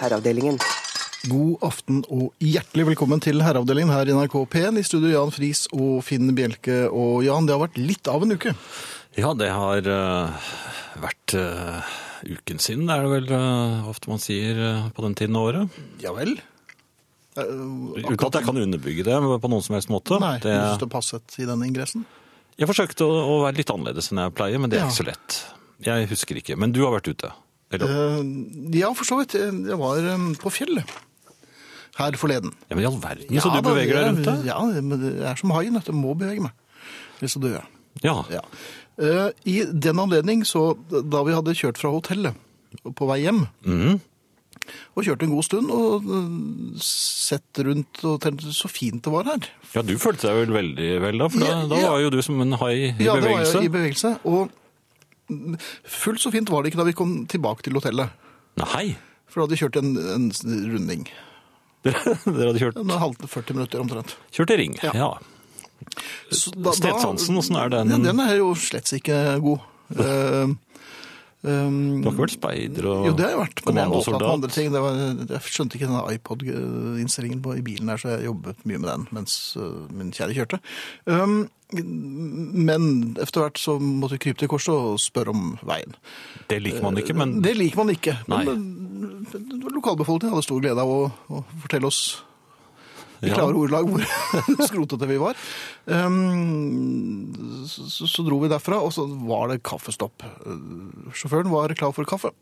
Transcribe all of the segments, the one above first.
Herreavdelingen. God aften og hjertelig velkommen til herreavdelingen her i NRK P1. I studio Jan Friis og Finn Bjelke. Og Jan, det har vært litt av en uke. Ja, det har uh, vært uh, uken sin, er det vel uh, ofte man sier på den tiden av året. Ja vel? Uten at jeg kan underbygge det på noen som helst måte. Nei, det, du det passet i denne ingressen. jeg forsøkte å, å være litt annerledes enn jeg pleier, men det er Ja. ikke så lett. Jeg husker ikke. Men du har vært ute. Eller, Eh, ja, for så vidt. Jeg var eh, på fjellet her forleden. ja, men i all verden, så Ja, du beveger deg rundt der? Ja, men det er som haien, at jeg må bevege meg. Hvis så dør jeg. Ja. Ja. Eh, I den anledning, så da vi hadde kjørt fra hotellet på vei hjem, mm. og kjørte en god stund, og sett rundt og tenkte så fint det var her. ja, du følte deg vel veldig vel da, for da, Ja, da var jo du som en hai i Ja, det var jeg i bevegelse, og fullt så fint var det ikke da vi kom tilbake til hotellet. Nei, For da hadde vi kjørt en, en runding. dere hadde kjørt, En halv 40 minutter omtrent. kjørt i ring. Ja. Ja. Stedsansen, hvordan er den? Ja, den er jo slett ikke god. Um, Du har ikke vært speider og Jo, det har jeg vært, men jeg var opptatt andre ting. Det var, jeg skjønte ikke denne iPod-innstillingen i bilen her, så jeg jobbet mye med den mens uh, min kjære kjørte. Um, men etter hvert så måtte vi krype til korset og spørre om veien. Det liker man ikke, men Det liker man ikke. Nei. Men øh, lokalbefolkningen hadde stor glede av å, å fortelle oss i Ja. klare ordelag hvor skrotete vi var. Um, så, så, dro vi derfra, og så var det kaffestopp. Sjåføren var klar for kaffe.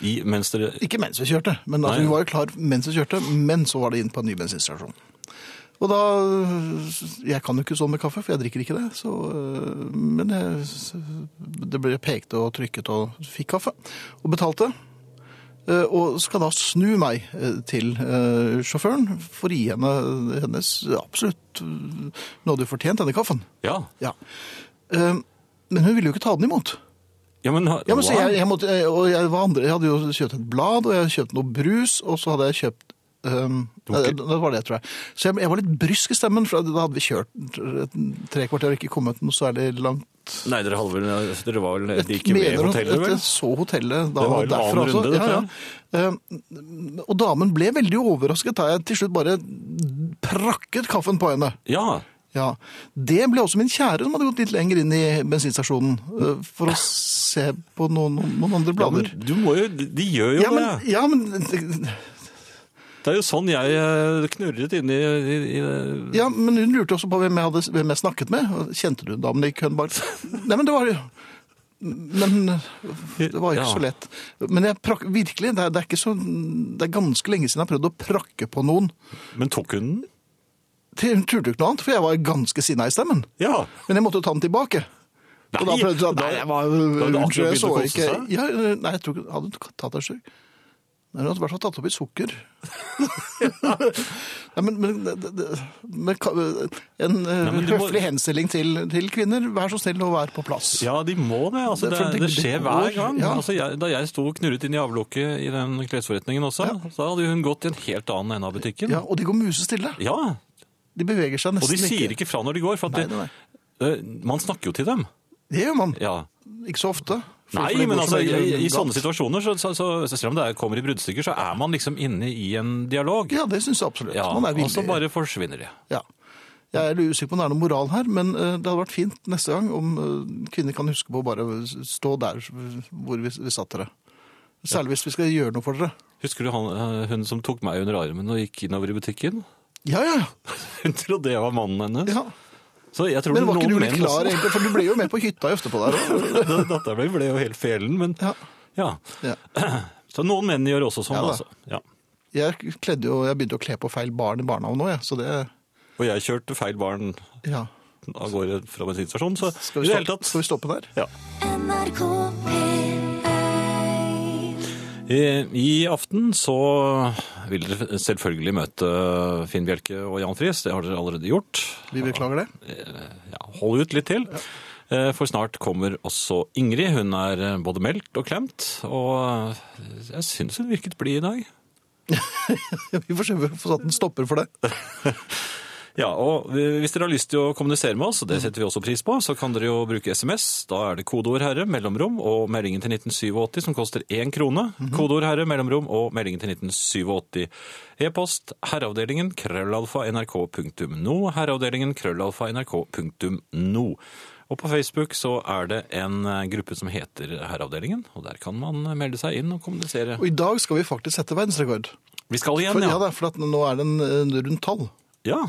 i, mens dere Ikke mens vi kjørte, men altså, vi var klar mens vi kjørte, men så var det inn på en ny bensinstasjon. Og da, jeg kan jo ikke sånn med kaffe, for jeg drikker ikke det, så, øh, men jeg, det ble pekt og trykket og fikk kaffe, og betalte. Øh, Og skal da snu meg øh, til øh, sjåføren for å gi henne hennes absolutt du fortjent denne kaffen. Ja. Ja. Men hun ville jo ikke ta den imot. Ja, men, Ja, men jeg, jeg, måtte, jeg, og jeg, var andre, jeg hadde jo kjøpt et blad, og jeg hadde kjøpt noe brus, og så hadde jeg kjøpt um, det, det var det, tror jeg. Så jeg, jeg var litt brysk i stemmen, for da hadde vi kjørt tre kvarter og ikke kommet noe særlig langt. Nei, dere, vel, dere var vel de Mener at- hotellet, vel? Jeg så hotellet da, Det derfra også. runde, ja, ja. Um, og damen ble veldig overrasket da jeg til slutt bare prakket kaffen på henne. Ja, Ja, Det ble også min kjære som hadde gått litt lenger inn i bensinstasjonen uh, for å se på noen, noen andre ja men blader. du må jo, de gjør jo Ja, men, det. ja, men Det er jo sånn jeg eh, knurret inn i, i, i Ja, men hun lurte også på hvem jeg, hadde, hvem jeg snakket med. Kjente du damen i køen bak? Nei, men det var jo Men det var ikke Ja. så lett. Men jeg prak, virkelig, det er, det, er ikke så, det er ganske lenge siden jeg har prøvd å prakke på noen. Men tok hun den? Hun turte jo ikke noe annet, for jeg var ganske sinna i stemmen. Ja. Men jeg måtte ta den tilbake. Og da prøvde jeg, nei, nei, jeg var, hadde da, jeg så ikke ja, Nei, jeg tror ikke Hadde hun tatt deg sjuk? Nei, hun hadde i hvert fall tatt opp i sukker. Nei, men, men, det- det- men ka- en eh, men du må- høflig henstilling til, til kvinner, vær så snill å være på plass. Ja, de må det. Altså, Det det, er det, det- det skjer går, hver gang. ja. Altså, jeg, da jeg sto knurret inn i avlukket i den klesforretningen også, så hadde hun gått i en helt annen ende av butikken. Ja, og de går musestille. Ja, De beveger seg og nesten de sier ikke fra når de går, for at Nei, nei, nei, eh, man snakker jo til dem. Det gjør man. Ja. Ikke så ofte. Nei, men altså, i, i sånne situasjoner, så, så, så, så selv om det er- kommer i bruddstykker, så er man liksom inne i en dialog. Ja, det syns jeg absolutt. Ja, man er og så bare forsvinner de. Ja. Jeg er litt usikker på om det er noe moral her, men eh, det hadde vært fint neste gang om eh, kvinner kan huske på å bare stå der hvor vi, vi satt dere. Særlig hvis vi skal gjøre noe for dere. Husker du han, eh, hun som tok meg under armen og gikk innover i butikken? Ja, ja, Hun trodde jeg var mannen hennes. ja. Så jeg tror Men var ikke du litt klar, egentlig? For du ble jo med på hytta etterpå der òg. Datteren min ble jo helt felen, men Ja. ja. Ja. Så noen menn gjør også sånn, Ja altså. Ja. Jeg, kledde jo, jeg begynte å kle på feil barn i barnehagen nå, jeg. Så det Og jeg kjørte feil barn Ja. av gårde fra bensinstasjonen, så Skal vi, stoppe, skal vi stoppe der? ja. NRK P1 I, I aften så vil dere selvfølgelig møte Finn Bjelke og Jan Friis. Det har dere allerede gjort. Vi beklager det. Ja, hold ut litt til. Eh, For snart kommer også Ingrid. Hun er eh, både meldt og klemt. Og eh, jeg syns hun virket blid i dag. Vi får se om vi får satt en stopper for det. Ja, og hvis dere har lyst til å kommunisere med oss, og det setter vi også pris på, så kan dere jo bruke SMS. Da er det kodeord herre, mellomrom og meldingen til 1987 som koster én krone. Kodeord herre, mellomrom og meldingen til 1987. E-post herreavdelingen krøllalfa nrk.no. Herreavdelingen krøllalfa nrk.no. Og på Facebook så er det en eh, gruppe som heter Herreavdelingen, og der kan man melde seg inn og kommunisere. Og i dag skal vi faktisk sette verdensrekord. Vi skal For, igjen, ja. ja. da, for at nå er det en rundt tall. Ja,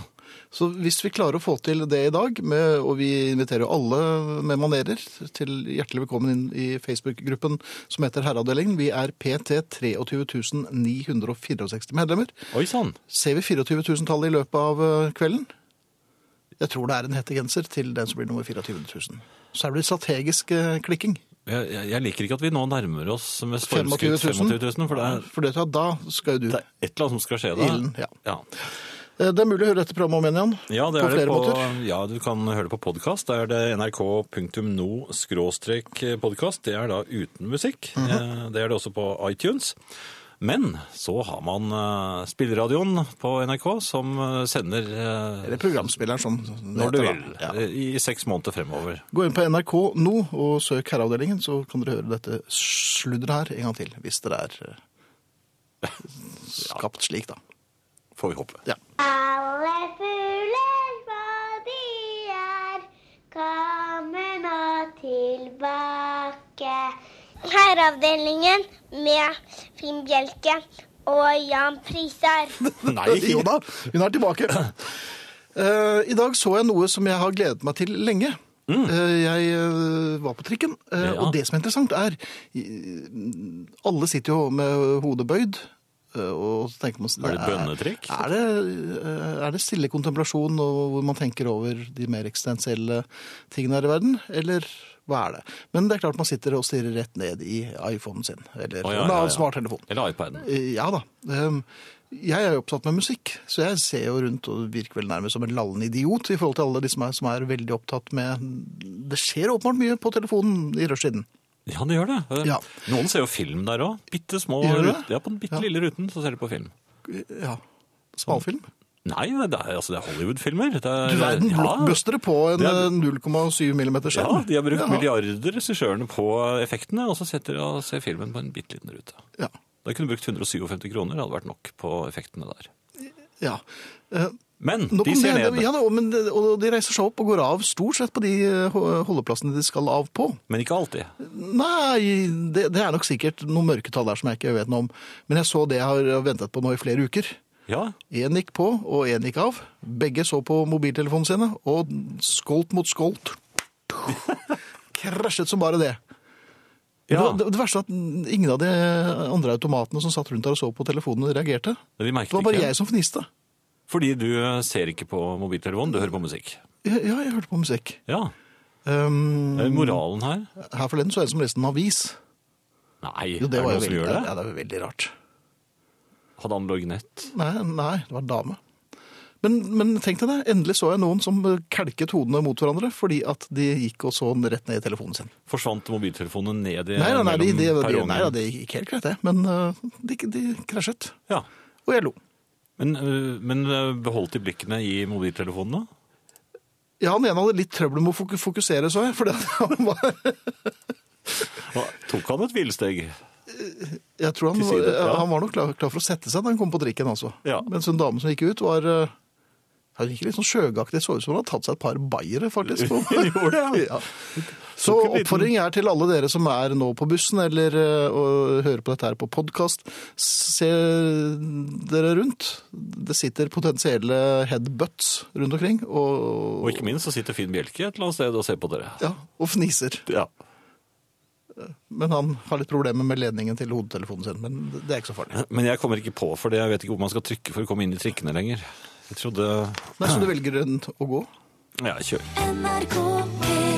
Så hvis vi klarer å få til det i dag, med, og vi inviterer alle med manerer til hjertelig velkommen inn i Facebook-gruppen som heter Herreavdelingen. Vi er PT 23 964 medlemmer. oi sann. Ser vi 24 000-tallet i løpet av eh, kvelden? Jeg tror det er en hettegenser til den som blir nummer 24 000. Så her blir det strategisk eh, klikking. Jeg, jeg, jeg liker ikke at vi nå nærmer oss med 25 stormskritt 25 000, for det er, For det, da skal jo du det er et eller annet som skal skje da. Ilden, ja. Ja. Eh, Det er mulig å høre dette programmet om igjen, Jan. Ja, det På er det på, måter. ja, du kan høre det på podkast. Da er det nrk.no-podkast. Det er da uten musikk. Mm -hmm. Det er det også på iTunes. Men så har man uh, spilleradioen på NRK som uh, sender uh, Eller programspilleren, som når du vil. Ja. I, i seks måneder fremover. Gå inn på NRK nå og søk Herreavdelingen, så kan dere høre dette sludderet her en gang til. Hvis dere er eh, skapt slik, da. Får vi håpe. Ja. Alle fugler hva de er, kommer nå tilbake. Herreavdelingen med Finn Bjelke og Jan Prisar. Nei, Jo da, hun er tilbake. Uh, I dag så jeg noe som jeg har gledet meg til lenge. Eh, jeg uh, var på trikken, Mm. Ja. og det som er interessant er Alle sitter jo med hodet bøyd. Eh, Og så tenker man, Er det et bønnetrikk? Er det, eh, er det stille kontemplasjon og hvor man tenker over de mer eksistensielle tingene her i verden, eller hva er det? Men det er klart man sitter og stirrer rett ned i iPhonen sin, eller oh, ja, ja, ja. smarttelefon. Eller iPaden. Eh, Ja da. Um, Jeg er jo opptatt med musikk, så jeg ser jo rundt og virker vel nærmest som en lallende idiot i forhold til alle de som er, som er veldig opptatt med Det skjer åpenbart mye på telefonen i rushtiden. Ja, det gjør det. Eh, Ja. Noen ser jo film der òg. Bitte små Ja, på den bitte lille ruten så ser de på film. Ja. Smalfilm. Nei, det er, altså, er Hollywood-filmer. Er- Du verden, Ja. blockbustere på en Det er- eh, 0,7 millimeter Ja, de har brukt Ja. milliarder regissørene på effektene, og så setter de og ser filmen på en bitte liten rute. Ja. Da kunne du brukt 157 kroner, det hadde vært nok på effektene der. ja. Men Nå de ser det. ned. Ja, men, det- og de reiser seg opp og går av stort sett på de eh, holdeplassene de skal av på. Men ikke alltid. Nei, det, det er nok sikkert noen mørketall der som jeg ikke vet noe om. Men jeg så det jeg har ventet på nå i flere uker. Ja, Én gikk på, og én gikk av. Begge så på mobiltelefonene sine, og skolt mot skolt. Krasjet som bare det. Ja. Det, det verste er at ingen av de andre automatene som satt rundt der og så på telefonene, reagerte. de Det var bare ikke. jeg som fniste. Fordi du ser ikke på mobiltelefonen, du hører på musikk. Ja, ja, jeg hørte på musikk. Ja. Um, Er moralen her? her forleden så jeg det som leste en avis. Nei, Jo, det er det noen som gjør det? ja, det var veldig rart. Hadde han lorgnett? Nei, nei, det var en dame. Men, men tenk deg det, endelig så jeg noen som kelket hodene mot hverandre fordi at de gikk og så rett ned i telefonen sin. Forsvant mobiltelefonen ned i Nei, nei, nei, de, de, nei, det gikk helt greit det, men uh, de, de krasjet. Ja. Og jeg lo. Men, øh, men øh, beholdt de blikkene i mobiltelefonene? Ja, han ene hadde litt trøbbel med å fokusere, så jeg, For det han var, Tok han et hvilesteg? jeg tror han, han var nok klar, klar for å sette seg da han kom på trikken, altså. Ja. Mens en dame som gikk ut var, uh, han gikk litt sånn sjøgaktig, så ut som han hadde tatt seg et par bayere, faktisk. Gjorde det, ja. Så oppfordring er til alle dere som er nå på bussen eller eh, og hører på dette her på podkast. Se dere rundt. Det sitter potensielle headbutts rundt omkring og, Og ikke minst så sitter Finn Bjelke et eller annet sted og ser på dere. ja, og fniser. Ja. Men han har litt problemer med ledningen til hodetelefonen sin. Men det er ikke så farlig. Men jeg kommer ikke på, for jeg vet ikke hvor man skal trykke for å komme inn i trikkene lenger. Jeg trodde Nei, Så du velger den å gå? Ja, kjør. NRK P1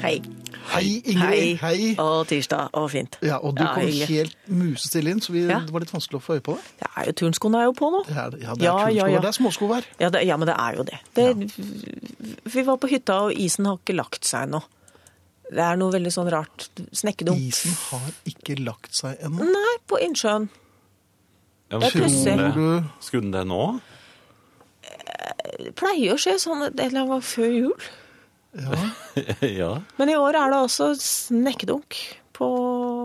Hei. Hei, Ingrid. Hei. Og tirsdag. Og fint. Ja, og du Ja, kom hyggelig. helt musestille inn, så vi, Ja. det var litt vanskelig å få øye på deg. Det er jo turnskoene er jo på nå. Det er, ja, det er Ja, ja, ja. det er småskovær. Ja, det, ja, men det er jo det. det Vi var på hytta, og isen har ikke lagt seg ennå. Det er noe veldig sånn rart. Snekkedumt. Isen har ikke lagt seg ennå. Nei, på innsjøen. Ja, Det er skulle pussig. den det? Skulle den det nå? Det pleier å skje sånn en eller annet før jul. ja. Men i år er det også snekkedunk på,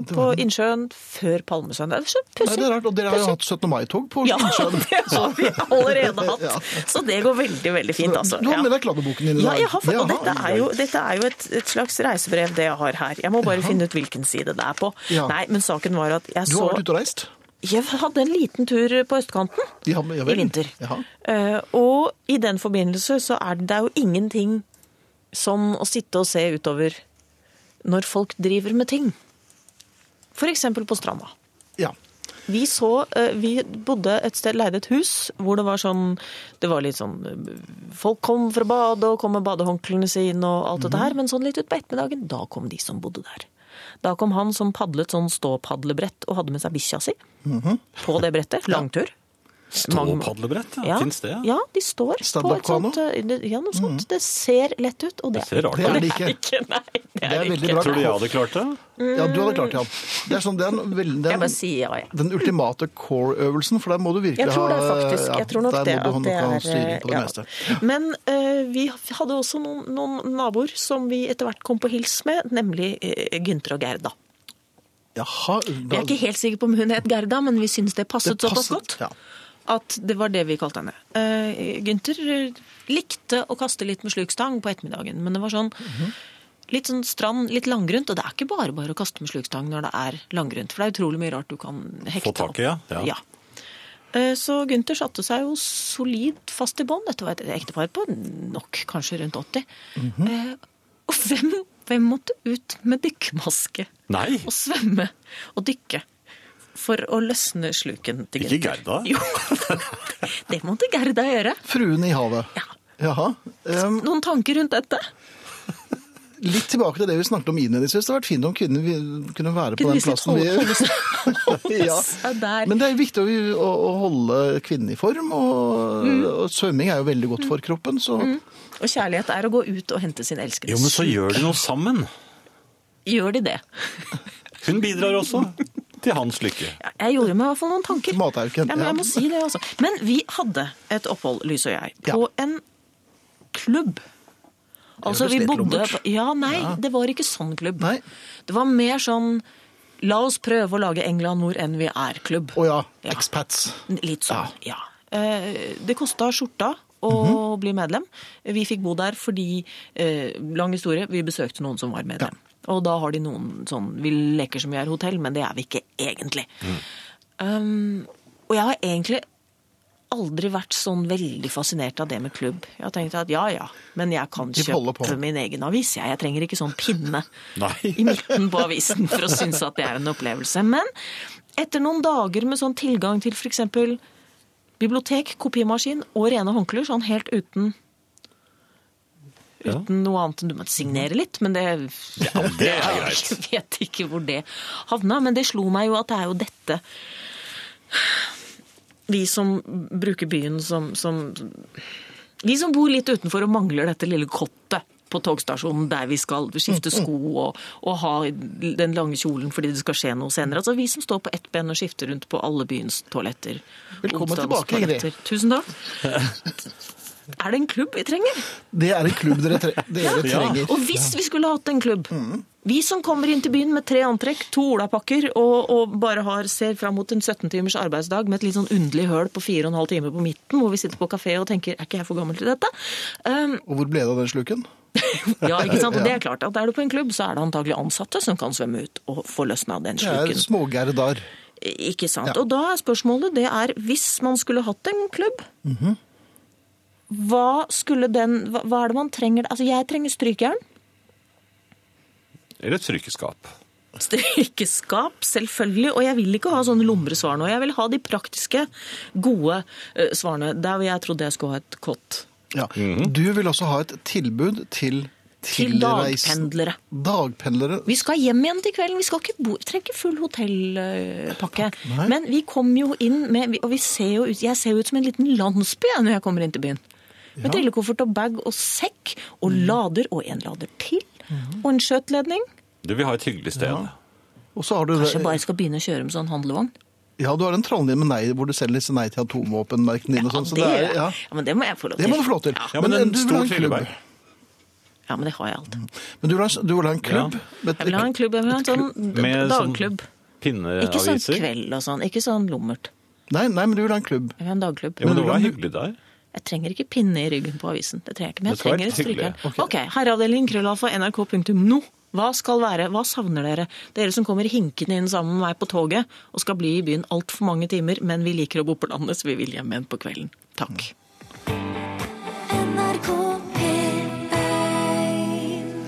på innsjøen før Palmesøndag. Det er så Nei, pussig. det er rart, og dere har jo hatt 17. mai-tog på Ja, Innsjøen. det har vi allerede hatt. Ja. Så det går veldig, veldig fint, altså. Du har med deg kladdeboken din i Ja, jeg har, fått- og dette er jo, dette er jo et, et slags reisebrev det jeg har her. Jeg må bare finne ut hvilken side det er på. Ja. Nei, men saken var at jeg Du så har vært ute og reist? Jeg hadde en liten tur på østkanten Ja, ja i vinter. Jaha. Eh, og i den forbindelse så er det, det er jo ingenting som å sitte og se utover når folk driver med ting. Eksempel på stranda. Ja. Vi så, eh, vi bodde et sted, leide et hus hvor det var sånn, det var litt sånn, eh, folk kom fra badet og kom med badehåndklærne sine og alt dette her, men sånn litt ut på ettermiddagen, da kom de som bodde der. Da kom han som padlet sånn ståpadlebrett og hadde med seg bikkja si på det brettet, langtur. Ståpadlebrett, ja. Ja, Fins det? Ja. ja, de står på et sånt, eh, ja, noe sånt. Det ser lett ut, og det, Det ser rart Det er det ikke. ikke. Nei, det Det er, er det veldig ikke. bra. Tror du jeg hadde klart det? Ja, du hadde klart det, ja. Det er, sånn, det er en, veldig, det er en, sier ja, ja. den ultimate core-øvelsen, for der må du virkelig Jeg tror det ha faktisk. ja, Jeg tror nok der det. må du ha At det er, styring på det ja. meste. Men uh, vi hadde også noen, noen naboer som vi etter hvert kom på hils med, nemlig uh, Gynter og Gerda. Jaha, Vi er ikke helt sikker på om hun het Gerda, men vi syns det passet Det såpass godt. ja. At det var det vi kalte henne. Uh, Gynter eh, likte å kaste litt med slukstang på ettermiddagen, men det var sånn Mhm. Litt sånn strand, litt langgrunt, og det er ikke bare bare å kaste med slukstang når det er langgrunt, for det er utrolig mye rart du kan hekte Få tak i, ja. Ja. ja. Eh, Så Gunther satte seg jo solid fast i bånd. Dette var et ektepar på nok kanskje rundt 80. Mhm. Eh, Og hvem, hvem måtte ut med dykkermaske Nei, og svømme og dykke? For å løsne sluken til Ikke Gerda? Jo, det måtte Gerda gjøre. Fruen i havet. Ja. Jaha. Um, Noen tanker rundt dette? Litt tilbake til det vi snakket om innledningsvis. Det hadde vært fint om kvinner kunne være på den plassen vi Ja. Men det er viktig å, å, å holde kvinnen i form, og, Mm. og svømming er jo veldig godt for kroppen, så Og kjærlighet er å gå ut og hente sin elskede. Jo, men så gjør de noe sammen. Gjør de det? Hun bidrar også til hans lykke. Ja, Jeg gjorde meg i hvert fall noen tanker. Matauken, Ja, men jeg må si det, altså. Men vi hadde et opphold, Lys og jeg, på en klubb. Altså, vi bodde Ja, nei, Ja, det var ikke sånn klubb. Nei. Det var mer sånn La oss prøve å lage England hvor enn vi er-klubb. Å ja, Ja. expats. Litt sånn, ja. ja. Det kosta skjorta å bli medlem. Vi fikk bo der fordi, eh, lang historie, vi besøkte noen som var medlem. Og da har de noen sånn Vi leker som vi er hotell, men det er vi ikke egentlig. Um, og jeg har egentlig aldri vært sånn veldig fascinert av det med klubb. Jeg har tenkt at ja ja, men jeg kan kjøpe min egen avis. Jeg, jeg trenger ikke sånn pinne i midten på avisen for å synes at det er en opplevelse. Men etter noen dager med sånn tilgang til f.eks. bibliotek, kopimaskin og rene håndklær, sånn helt uten Uten noe annet enn du måtte signere litt, men det, det er greit. Jeg vet ikke hvor det havna, men det slo meg jo at det er jo dette Vi som bruker byen som, som Vi som bor litt utenfor og mangler dette lille kottet på togstasjonen der vi skal skifte sko og, og ha den lange kjolen fordi det skal skje noe senere. Altså Vi som står på ett ben og skifter rundt på alle byens toaletter. Velkommen tilbake, Ingrid. Tusen takk. Er det en klubb vi trenger? Det er en klubb dere, tre dere Ja. trenger. Og hvis vi skulle hatt en klubb Vi som kommer inn til byen med tre antrekk, to olapakker og, og bare har, ser fram mot en 17 timers arbeidsdag med et litt sånn underlig høl på 4,5 timer på midten, hvor vi sitter på kafé og tenker er ikke jeg for gammel til dette? Um, Og hvor ble det av den sluken? ja, ikke sant? Og det er klart at er du på en klubb, så er det antagelig ansatte som kan svømme ut og få løsna den sluken. Det er smågerdar. Ikke sant. Ja. Og da er spørsmålet, det er hvis man skulle hatt en klubb, Mhm. hva skulle den hva, hva er det man trenger? Altså, jeg trenger strykejern. Eller et strykeskap. Strykeskap, selvfølgelig. Og jeg vil ikke ha sånne lumresvar nå. Jeg vil ha de praktiske, gode eh, svarene. Der hvor jeg trodde jeg skulle ha et kott. Ja. Du vil også ha et tilbud til Til dagpendlere. Dagpendlere. Vi skal hjem igjen til kvelden. Vi skal ikke bo, trenger ikke full hotellpakke. Nei. Men vi kommer jo inn med Og vi ser jo ut, jeg ser jo ut som en liten landsby når jeg kommer inn til byen. Med trillekoffert og bag og sekk og lader og en lader til. Og en skjøtledning. Du vil ha et hyggelig sted. Og så har du Kanskje det bare skal begynne å kjøre med sånn handlevogn. Ja, du har en trollen din med nei, hvor du selger disse nei til atomvåpenmerkene dine Ja, sånn. Så det, det er, ja, ja, men det må jeg få lov til. det må du få lov til. Ja, men en du vil stor ha en klubb. trillebær. Ja, men det har jeg alt. Men du vil ha, du vil ha en klubb? Ja. Jeg vil ha en klubb, jeg vil ha en sånn Med sånn dagklubb. Ikke sånn kveld og sånn, ikke sånn lummert. Nei, nei, men du vil ha en klubb. Jeg vil ha en dagklubb. Ja, men det Men var hyggelig der. Jeg trenger ikke pinne i ryggen på avisen. Det trenger jeg ikke, men jeg trenger et Ok, strykejern. Ok, herreavdelingen krøllalfa nrk.no. Hva skal være, hva savner dere? Dere som kommer hinkende inn sammen med meg på toget og skal bli i byen altfor mange timer, men vi liker å bo på landet, så vi vil hjem igjen på kvelden. Takk. NRK P1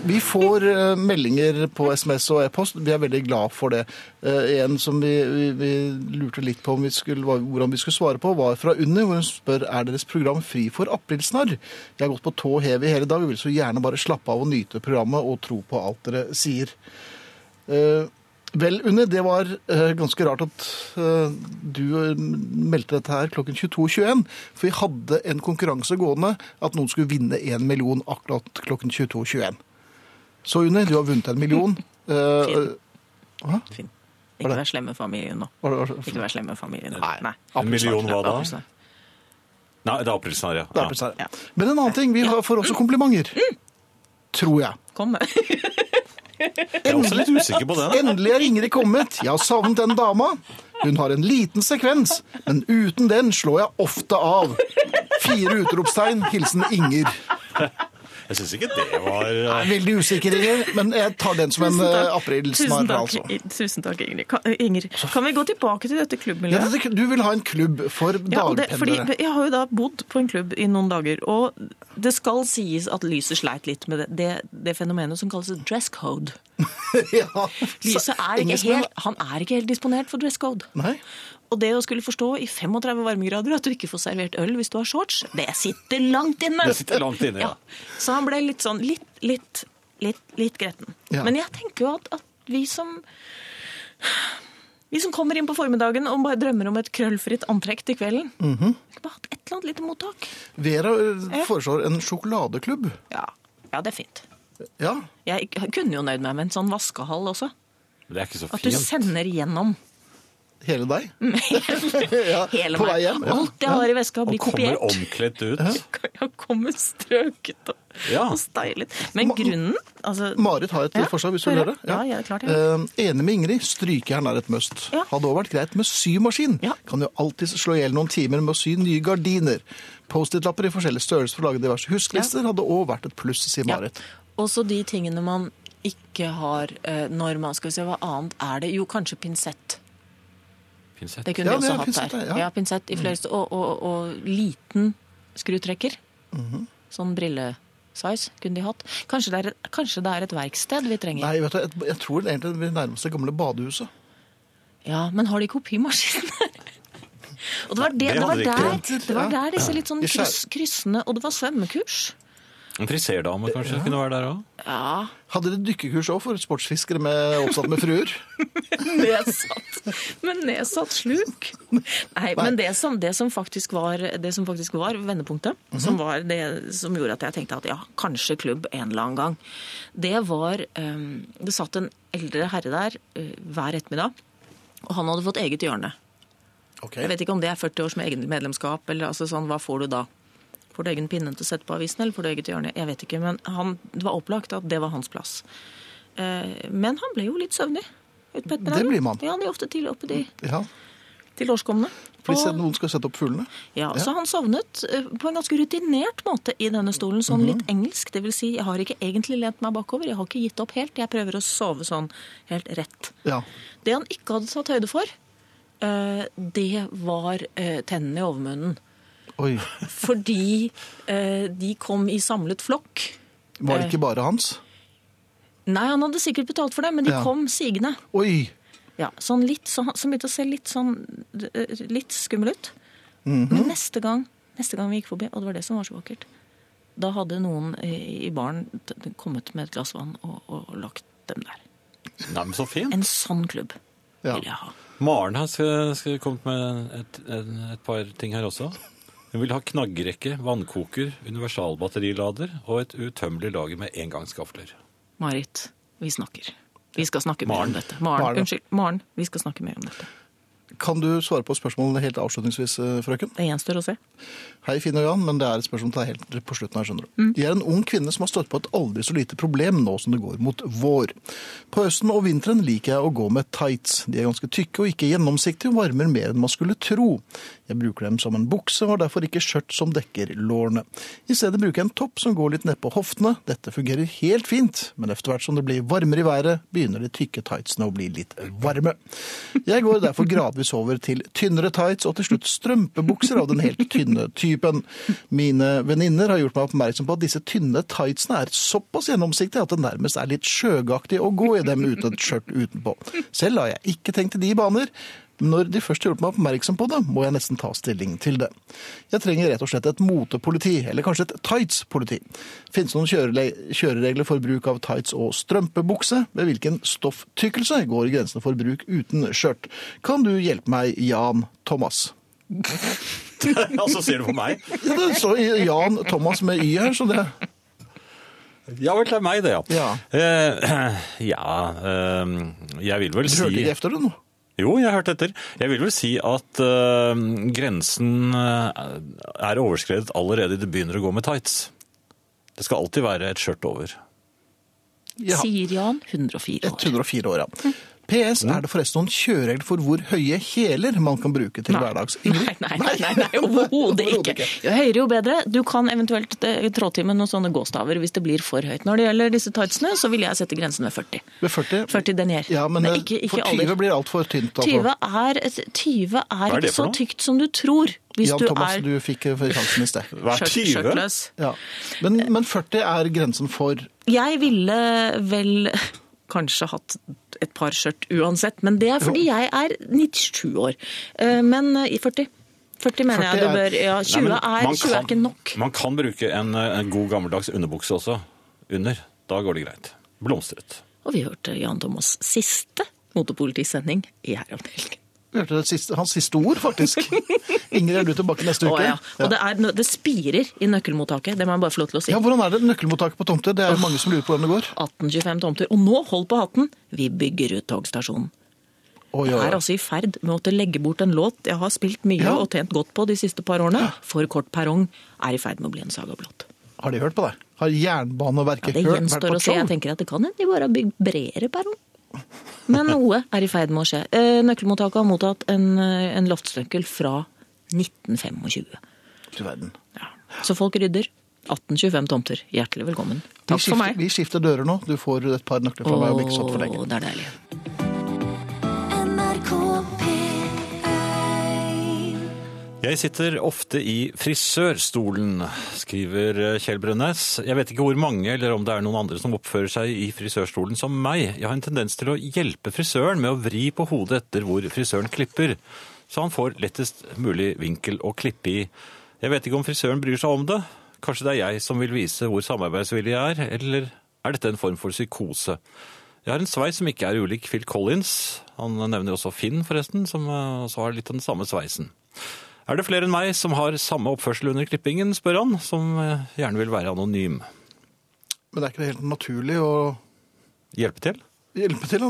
Vi får eh, meldinger på SMS og e-post. Vi er veldig glad for det. Eh, en som vi, vi, vi lurte litt på vi skulle, hvordan vi skulle svare på, var fra Unni, hvor hun spør er deres program fri for aprilsnarr. Jeg har gått på tå hev i hele dag og vil så gjerne bare slappe av og nyte programmet og tro på alt dere sier. Eh, vel, Unni, det var ganske rart at du meldte dette her klokken 22.21. For vi hadde en konkurranse gående at noen skulle vinne en million akkurat klokken 22.21. Så Unni, du har vunnet en million. Eh, Fin. hva? Finn. Ikke det- vær slem med familien nå. Ikke vær slem med familien nå. Nei. Nei. En million hva da? Nei, det er aprilsnarr, ja. Det er ja. Ja. Men en annen ting, vi får også komplimenter. Tror jeg. Kom med. Jeg er også litt usikker på det. Endelig er Ingrid kommet. Jeg har savnet den dama. Hun har en liten sekvens, men uten den slår jeg ofte av. Fire utropstegn. Hilsen Inger. Jeg syns ikke det var Jeg eh, er veldig usikker, Inger, men jeg tar den som en eh, aprilsnarr, altså. Tusen takk, Inger. Kan vi gå tilbake til dette klubbmiljøet? Ja, du vil ha en klubb for Ja, dagpendlere. Jeg har jo da bodd på en klubb i noen dager, og det skal sies at Lyset sleit litt med det, det, det fenomenet som kalles dress code. Ja, Lyset er ikke helt, han er ikke helt disponert for dress code. Nei. Og det å skulle forstå i 35 varmegrader at du ikke får servert øl hvis du har shorts, det sitter langt inne. Det sitter langt inne, ja. Så han ble litt sånn litt, litt, litt, litt gretten. Ja. Men jeg tenker jo at, at vi som vi som kommer inn på formiddagen og bare drømmer om et krøllfritt antrekk til kvelden. Mm skulle bare hatt et eller annet lite mottak. Vera eh, foreslår en sjokoladeklubb. Ja, ja det er fint. Ja, Jeg kunne jo nøyd meg med en sånn vaskehall også. Det er ikke så fint. At du sender gjennom hele deg. Ja, hele på meg. vei hjem. Ja. Alt jeg har i veska, Og Han kommer kopiert. omkledd ut. Jeg kommer strøket og, Ja. og stylet. Men grunnen altså, Marit har et Ja, forslag, hvis du vil høre. Ja, ja, klart Eh, enig med Ingrid, strykejern er et must. Ja. Hadde også vært greit med symaskin. Ja. Kan jo alltid slå i hjel noen timer med å sy nye gardiner. Post-it-lapper i forskjellige størrelser for å lage diverse husklister hadde også vært et pluss, sier Ja. Marit. Også de tingene man ikke har eh, når man skal se hva annet er det. Jo, kanskje pinsett. Pinsett. Det kunne Ja, de også er hatt pinsett, her. ja. Mm. Ja, pinsett i flere mm. og, og, og liten skrutrekker. Mhm. Sånn brillesize kunne de hatt. Kanskje det, er kanskje det er et verksted vi trenger. Nei, vet du, jeg, jeg tror egentlig det nærmer det gamle badehuset. Ja, men har de kopimaskin der? Og det var, det, det det, var der, det var der disse litt sånn kryss, kryssende Og det var svømmekurs. En friserdame kanskje kunne være der òg? Ja, Hadde dere dykkekurs òg for sportsfiskere med, oppsatt med fruer? nedsatt. Men nedsatt sluk. Nei, men det som, det som, var, det som faktisk var vendepunktet, som var det som gjorde at jeg tenkte at ja, kanskje klubb en eller annen gang, det var um, Det satt en eldre herre der uh, hver ettermiddag, og han hadde fått eget hjørne. Okay. Jeg vet ikke om det er 40 års med medlemskap, eller altså sånn, hva får du da? Får du egen pinne til å sette på avisen, eller får du eget hjørne? Jeg vet ikke, men han, det var opplagt at det var hans plass. Eh, men han ble jo litt søvnig. Ut på ettermiddagen. Det blir man. Ja, de er ofte tidlig oppe, de Ja, tilårskomne. Hvis noen skal sette opp fuglene. ja, så han sovnet eh, på en ganske rutinert måte i denne stolen, sånn Mhm. litt engelsk. Det vil si, jeg har ikke egentlig lent meg bakover, jeg har ikke gitt opp helt. Jeg prøver å sove sånn helt rett. Ja. Det han ikke hadde tatt høyde for, eh, det var eh, tennene i overmunnen. Oi. Fordi de kom i samlet flokk. Var det ikke bare hans? Nei, han hadde sikkert betalt for det, men de Ja. kom sigende. Oi. Ja, sånn litt, så, så begynte å se litt sånn eh, litt skummel ut. Mhm. Men neste gang, neste gang vi gikk forbi, og det var det som var så vakkert, da hadde noen i, i baren t- kommet med et glass vann og, og lagt dem der. Nei, men så fint. En sånn klubb Ja. vil jeg ha. Maren har kommet med et, et, et par ting her også. Hun vil ha knaggrekke, vannkoker, universalbatterilader og et utømmelig lager med engangsgafler. Marit, vi snakker. Vi skal snakke mer Maren. om dette. Maren, Maren, unnskyld. Maren, vi skal snakke mer om dette. Kan du svare på spørsmålene helt avslutningsvis, eh, frøken? Det gjenstår å se. Hei, Finn og Jan, men det er et spørsmål til deg helt på slutten her, skjønner du. Jeg er en ung kvinne som har stått på et aldri så lite problem nå som det går mot vår. På høsten og vinteren liker jeg å gå med tights. De er ganske tykke og ikke gjennomsiktige og varmer mer enn man skulle tro. Jeg bruker dem som en bukse og har derfor ikke skjørt som dekker lårene. I stedet bruker jeg en topp som går litt ned på hoftene. Dette fungerer helt fint, men etter hvert som det blir varmere i været, begynner de tykke tightsene å bli litt varme. Jeg går derfor gradvis over til tynnere tights og til slutt strømpebukser av den helt tynne typen. Mine venninner har gjort meg oppmerksom på at disse tynne tightsene er såpass gjennomsiktige at det nærmest er litt sjøgaktig å gå i dem uten et skjørt utenpå. Selv har jeg ikke tenkt i de baner. Når de først har gjort meg oppmerksom på det, må jeg nesten ta stilling til det. Jeg trenger rett og slett et motepoliti, eller kanskje et tights-politi. Finnes noen kjøreregler for bruk av tights og strømpebukse? Ved hvilken stofftykkelse går grensen for bruk uten skjørt? Kan du hjelpe meg, Jan Thomas? altså, ser du på meg? Ja, det står Jan Thomas med Y her, så det Ja vel, det er meg, det, ja. Ja. Eh, ja eh, jeg vil vel Du si hørte ikke efter det nå? Jo, jeg har hørt etter. Jeg vil vel si at uh, grensen eh, er overskredet allerede det begynner å gå med tights. Det skal alltid være et skjørt over. Ja. Sier Jan, 104 år. 104 år, ja. PS, er det forresten noen kjøreregler for hvor høye hæler man kan bruke til hverdags? Nei, nei, nei, nei, nei overhodet ikke. Jo høyere, jo bedre. Du kan eventuelt eh, trå til med noen sånne gåstaver hvis det blir for høyt. Når det gjelder disse tightsene, så vil jeg sette grensen ved 40. Ved 40? 40 denier. Ja, men, Men eh, ikke- ikke for 20 alder. blir altfor tynt. Altså. 20 er, 20 er, er ikke så tykt som du tror. Hvis Jan du Thomas, er du fikk eh, sjansen i sted. Hver skjørt- 20? Ja. Men, men 40 er grensen for Jeg ville vel kanskje hatt et par skjørt uansett, men det er fordi jeg er 97 år. Eh, Men eh, i 40. 40 mener 40 jeg er- bør Ja, 20 Nei, er, 20 kan, er ikke nok. Man kan bruke en, eh, en god gammeldags underbukse også under. Da går det greit. Blomstret. Og vi hørte Jan Thomas' siste motepolitisending i Herreavdelingen. Vi hørte siste, hans siste ord, faktisk. Ingrid, er du tilbake neste uke? Å, ja. Og det, er, det spirer i nøkkelmottaket, det må jeg bare få lov til å si. Ja, Hvordan er det nøkkelmottaket på tomter? Det er jo mange som lurer på hvordan det går. 1825 tomter. Og nå, hold på hatten, vi bygger ut togstasjonen. Oi, Jeg er altså i ferd med å måtte legge bort en låt jeg har spilt mye Ja. og tjent godt på de siste par årene. For kort perrong er i ferd med å bli en saga blått. Har de hørt på deg? Har Ja, Jernbaneverket det Ja, det gjenstår å se. Jeg tenker at det kan hende de bare har bygd bredere perrong. Men noe er i ferd med å skje. Eh, Nøkkelmottaket har mottatt en, eh, en loftsnøkkel fra 1925. Du verden. Ja. Så folk rydder. 1825 tomter. Hjertelig velkommen. Takk Takk for meg. vi skifter dører nå. Du får et par nøkler fra meg om ikke sånn for lenge. Åh, det er deilig. Jeg sitter ofte i frisørstolen, skriver Kjell Brønnes. Jeg vet ikke hvor mange eller om det er noen andre som oppfører seg i frisørstolen som meg. Jeg har en tendens til å hjelpe frisøren med å vri på hodet etter hvor frisøren klipper, så han får lettest mulig vinkel å klippe i. Jeg vet ikke om frisøren bryr seg om det. Kanskje det er jeg som vil vise hvor samarbeidsvillig jeg er, eller er dette en form for psykose? Jeg har en sveis som ikke er ulik Phil Collins. Han nevner også Finn, forresten, som eh, også har litt av den samme sveisen. Er det flere enn meg som har samme oppførsel under klippingen, spør han, som eh, gjerne vil være anonym. Men det er ikke det helt naturlig å Hjelpe til? hjelpe til?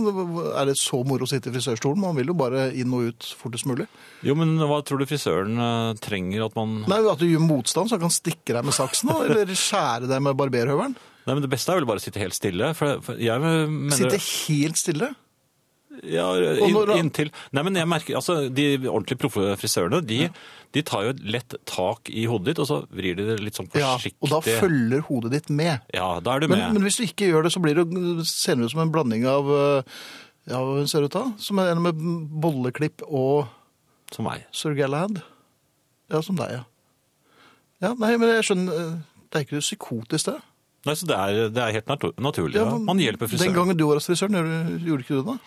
Er det så moro å sitte i frisørstolen? Man vil jo bare inn og ut fortest mulig. Jo, men hva tror du frisøren eh, trenger at man Nei, At du gjør motstand, så han kan stikke deg med saksen, eller skjære deg med barberhøvelen. Nei, men Det beste er vel bare å sitte helt stille. For, for jeg mener Sitte helt stille. Ja, inn, inntil Nei, men jeg merker Altså, de ordentlig proffe frisørene, de, de tar jo et lett tak i hodet ditt, og så vrir de det litt sånn Ja, forsiktig. og da følger hodet ditt med. Ja, da er du Men, med. men hvis du ikke gjør det, så blir det ser ut som en blanding av øh, Ja, hva hun ser ut da? Som en med bolleklipp og Som meg. Sir Galahad. Ja, som deg, ja. Ja, Nei, men jeg skjønner øh, Det er ikke psykotisk, det. Nei, så det er, det er helt natu naturlig. Ja, Ja, men Man hjelper frisøren. Den gangen du var hos frisøren, gjorde, du ikke det? Nei,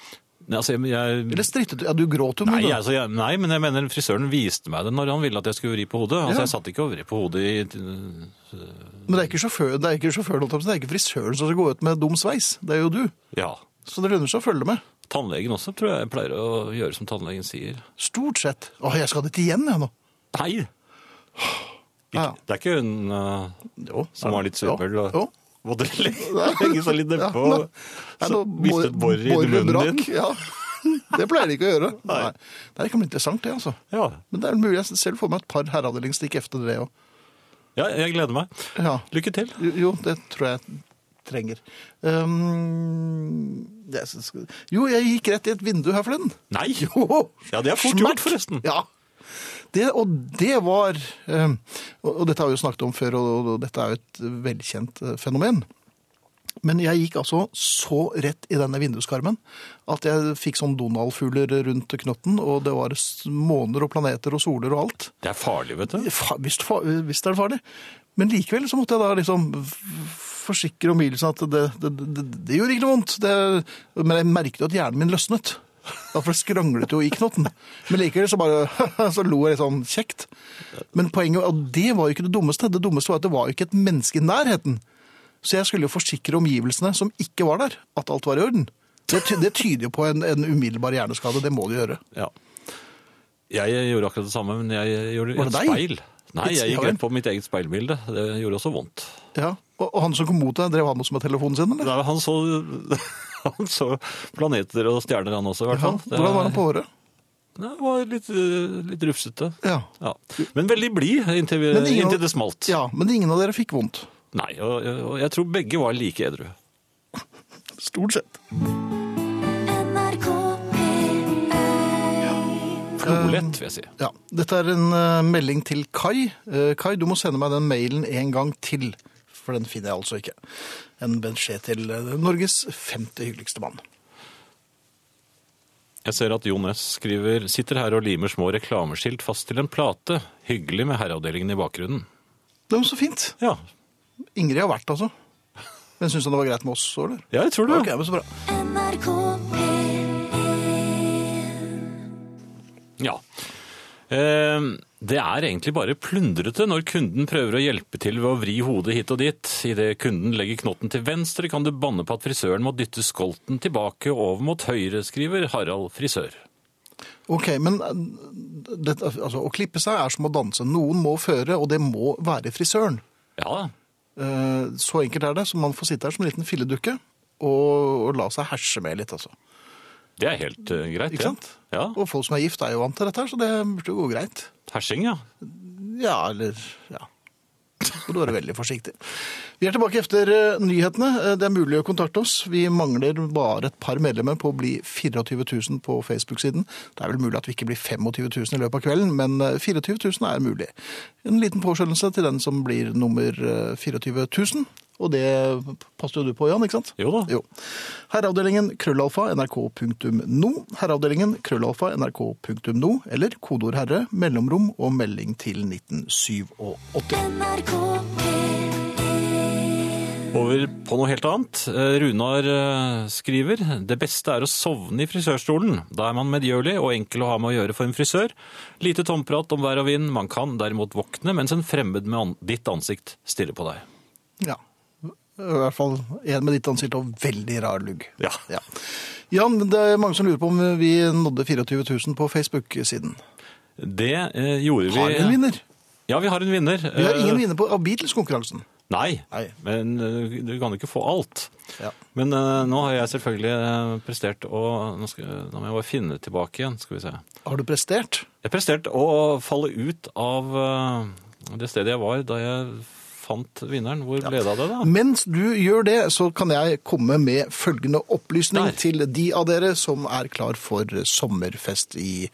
altså, jeg, jeg, Eller strittet du? Ja, du gråt jo mye. Nei, altså, jeg, nei, men jeg mener frisøren viste meg det når han ville at jeg skulle vri på hodet. Altså, Ja. Jeg satt ikke og vri på hodet i Men det er ikke sjåføren, det er ikke sjåføren, jeg det er ikke frisøren som skal gå ut med dum sveis. Det er jo du. Ja. Så det lønner seg å følge med. Tannlegen også tror jeg pleier å gjøre som tannlegen sier. Stort sett. Å, jeg skal dit igjen, jeg nå. Nei! Ikke, Ja. Det er ikke hun uh, Jo. som var litt Jo, Ja, jo. Måtte du legge seg litt nedpå Ja, så nå, mistet bor- boret i munnen din. Ja. Det pleier de ikke å gjøre. Nei. Nei, Det kan bli interessant, det, altså. Ja. Men det er mulig jeg selv får meg et par herreavdelingsstikk efter det òg. ja, jeg gleder meg. Ja. Lykke til. Jo, jo, det tror jeg trenger. Um, det, skal- jo, jeg gikk rett i et vindu her forleden. Nei! Jo! Ja, det er fort gjort, forresten. Ja. Det, og det var um, og, dette har vi jo snakket om før, og, dette er jo et velkjent eh, fenomen. Men jeg gikk altså så rett i denne vinduskarmen at jeg fikk sånn Donald-fugler rundt knotten, og det var måner og planeter og soler og alt. Det er farlig, vet du. Fa- Visst, fa- visst er det farlig. Men likevel så måtte jeg da liksom forsikre omgivelsene at det, det, det, det gjorde ikke noe vondt. Det, men jeg merket jo at hjernen min løsnet. For det skranglet jo i knotten. Men likevel så bare så lo jeg litt sånn kjekt. Men poenget, og det var jo ikke det dummeste. Det dummeste var at det var jo ikke et menneske i nærheten. Så jeg skulle jo forsikre omgivelsene som ikke var der, at alt var i orden. Det, det tyder jo på en, en umiddelbar hjerneskade. Det må du gjøre. Ja. Jeg gjorde akkurat det samme, men jeg gjorde et speil. Nei, jeg gikk rett på mitt eget speilbilde. Det gjorde også vondt. Ja. Og, og han som kom mot deg, drev han også med telefonen sin, eller? Nei, Han så, han så planeter og stjerner, han også, i hvert Ja, fall. Det- hvordan var han på håret? Det var litt, eh, litt rufsete. Ja. Ja. Men veldig blid inntil, inntil det smalt. ja, men ingen av dere fikk vondt. Nei, og, og jeg tror begge var like edru. Stort sett. NRK Flolett, vil jeg si. Ja, Dette er en eh, melding til Kai. Eh, Kai, du må sende meg den mailen en gang til, for den finner jeg altså ikke. En beskjed til eh, Norges femte hyggeligste mann. Jeg ser at Jon S. skriver Sitter her og limer små reklameskilt fast til en plate. Hyggelig med herreavdelingen i bakgrunnen. Det var så fint. Ja, Ingrid har vært, altså. Men syns han det var greit med oss så, eller? ja jeg tror det. Okay, men så bra. NRK P1 Ja. Eh, det er egentlig bare plundrete når kunden prøver å hjelpe til ved å vri hodet hit og dit. Idet kunden legger knotten til venstre, kan du banne på at frisøren må dytte skolten tilbake over mot høyre, skriver Harald frisør. Ok, men det, altså, å klippe seg er som å danse. Noen må føre, og det må være frisøren. Ja, Eh, Så enkelt er det, så man får sitte her som en liten filledukke og, og la seg herse med litt, altså. Det er helt eh, greit. Ikke sant? Ja, Og folk som er gift er jo vant til dette her, så det burde gå greit. Hersing, ja. Ja, eller ja. Skal du være veldig forsiktig. Vi er tilbake etter eh, nyhetene. Eh, Det er mulig å kontakte oss. Vi mangler bare et par medlemmer på å bli 24 000 på Facebook-siden. Det er vel mulig at vi ikke blir 25 000 i løpet av kvelden, men eh, 24 000 er mulig. En liten påskjønnelse til den som blir nummer eh, 24 000. Og det passer jo du på, Jan, ikke sant? Jo da. Jo. Herreavdelingen krøllalfa nrk.no. Herreavdelingen krøllalfa nrk.no. Eller kodeord herre, mellomrom og melding til 1987. NRK P1 Over på noe helt annet. Eh, Runar eh, skriver det beste er å sovne i frisørstolen. Da er man medgjørlig og enkel å ha med å gjøre for en frisør. Lite tomprat om vær og vind. Man kan derimot våkne mens en fremmed med ditt ansikt stiller på deg. Ja. I hvert fall en med ditt ansikt og veldig rar lugg. Ja. Ja. Jan, det er mange som lurer på om vi nådde 24 000 på Facebook-siden. Det eh, gjorde vi Har vi en vinner? Ja, vi har en vinner. Vi har ingen Eh, vinner på, av Beatles-konkurransen. Nei, Nei. men eh, du kan jo ikke få alt. Ja. Men uh, nå har jeg selvfølgelig eh, prestert å nå, skal, nå må jeg bare finne tilbake igjen, skal vi se. Har du prestert? Jeg presterte å falle ut av uh, det stedet jeg var da jeg fant vinneren. Hvor ble det av det, da? Mens du gjør det, så kan jeg komme med følgende opplysning Der. til de av dere som er klar for sommerfest i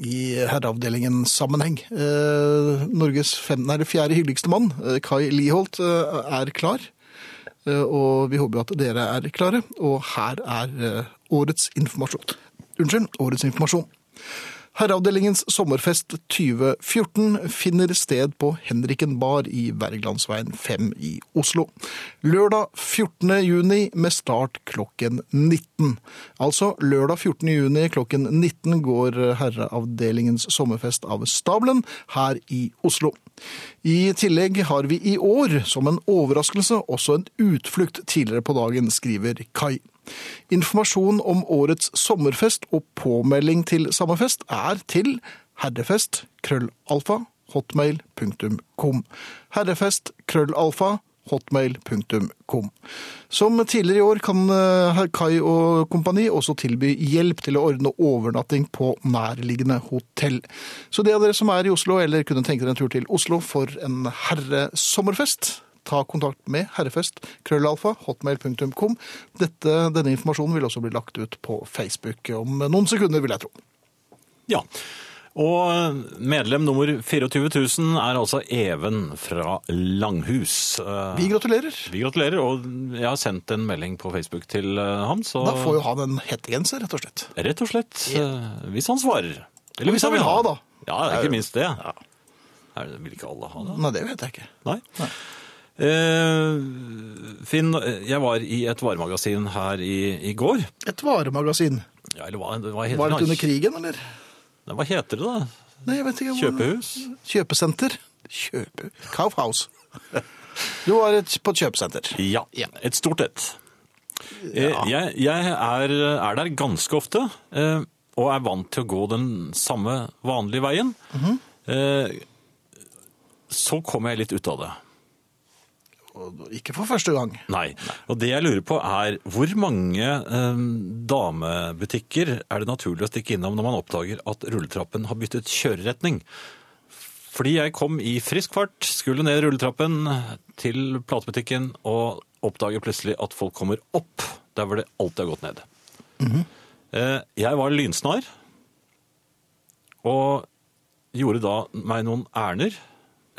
i herreavdelingen sammenheng. Eh, Norges fem, nei, fjerde hyggeligste mann, eh, Kai Liholt, eh, er klar. Eh, og vi håper at dere er klare. Og her er eh, årets informasjon. Unnskyld, årets informasjon. Herreavdelingens sommerfest 2014 finner sted på Henriken bar i Wergelandsveien 5 i Oslo. Lørdag 14. juni med start klokken 19. Altså lørdag 14. juni klokken 19 går Herreavdelingens sommerfest av stabelen her i Oslo. I tillegg har vi i år, som en overraskelse, også en utflukt tidligere på dagen, skriver Kai. Informasjon om årets sommerfest og påmelding til samme fest er til herrefest krøllalfa hotmail.com. Herrefest krøllalfa hotmail.com. Som tidligere i år kan eh, Kai og kompani også tilby hjelp til å ordne overnatting på nærliggende hotell. Så de av dere som er i Oslo eller kunne tenke dere en tur til Oslo for en herresommerfest, ta kontakt med herrefest, krøllalfa, hotmail.com. Denne informasjonen vil også bli lagt ut på Facebook om noen sekunder, vil jeg tro. Ja. Og medlem nummer 24 000 er altså Even fra Langhus. Vi gratulerer. Vi gratulerer, og jeg har sendt en melding på Facebook til eh, ham, så Da får jo han en hettegenser, rett og slett. rett og slett, Yeah. hvis han svarer. Eller hvis han vil ha, da. Ja, ikke minst det. Er, det- vil ikke alle ha det? Nei, det vet jeg ikke. Nei. Eh, Finn, jeg var i et varemagasin her i, i går. Et varemagasin. Ja, eller hva, hva heter Var det under krigen, eller? Nei, Hva heter det da? Nei, jeg vet ikke. hvor- Kjøpehus? Kjøpesenter. Kjøpe... Kaufhaus. Du var på et kjøpesenter. Ja, et stort et. Ja. Jeg, jeg er, er der ganske ofte, eh, og er vant til å gå den samme vanlige veien. Eh, Så kommer jeg litt ut av det. Ikke for første gang. Nei. Og det jeg lurer på er, hvor mange eh, damebutikker er det naturlig å stikke innom når man oppdager at rulletrappen har byttet kjøreretning? Fordi jeg kom i frisk fart, skulle ned rulletrappen til platebutikken og oppdager plutselig at folk kommer opp der hvor det alltid har gått ned. Eh, Jeg var lynsnar og gjorde da meg noen ærender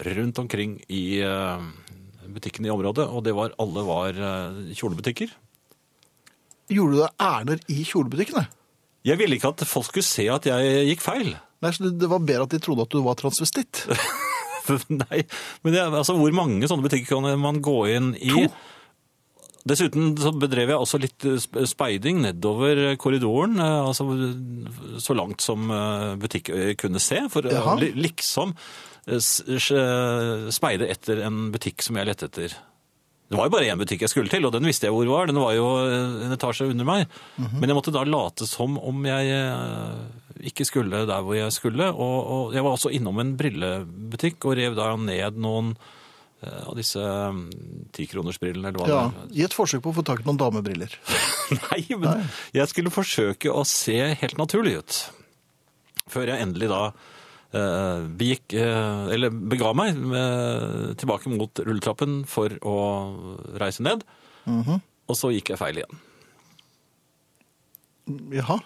rundt omkring i eh, butikkene i området, og det var, alle var eh, kjolebutikker. Gjorde du deg ærender i kjolebutikkene? Jeg ville ikke at folk skulle se at jeg gikk feil. Nei, så det- var bedre at de trodde at du var transvestitt. Nei, men det, altså, hvor mange sånne butikker kan man gå inn i? To. Dessuten så bedrev jeg også litt eh, speiding nedover korridoren, eh, altså så langt som butikkøyet eh, kunne se, for Jaha. liksom speide etter en butikk som jeg lette etter. Det var jo bare én butikk jeg skulle til, og den visste jeg hvor var. Den var jo en etasje under meg. Men jeg måtte da late som om jeg ikke skulle der hvor jeg skulle. Og, og jeg var også innom en brillebutikk og rev da ned noen av disse mm, tikronersbrillene, Ja, det I et forsøk på å få tak i noen damebriller. Nei, men jeg skulle forsøke å se helt naturlig ut. Før jeg endelig da eh, begikk, eh, eller bega meg med, tilbake mot rulletrappen for å reise ned. Og så gikk jeg feil igjen. Jaha.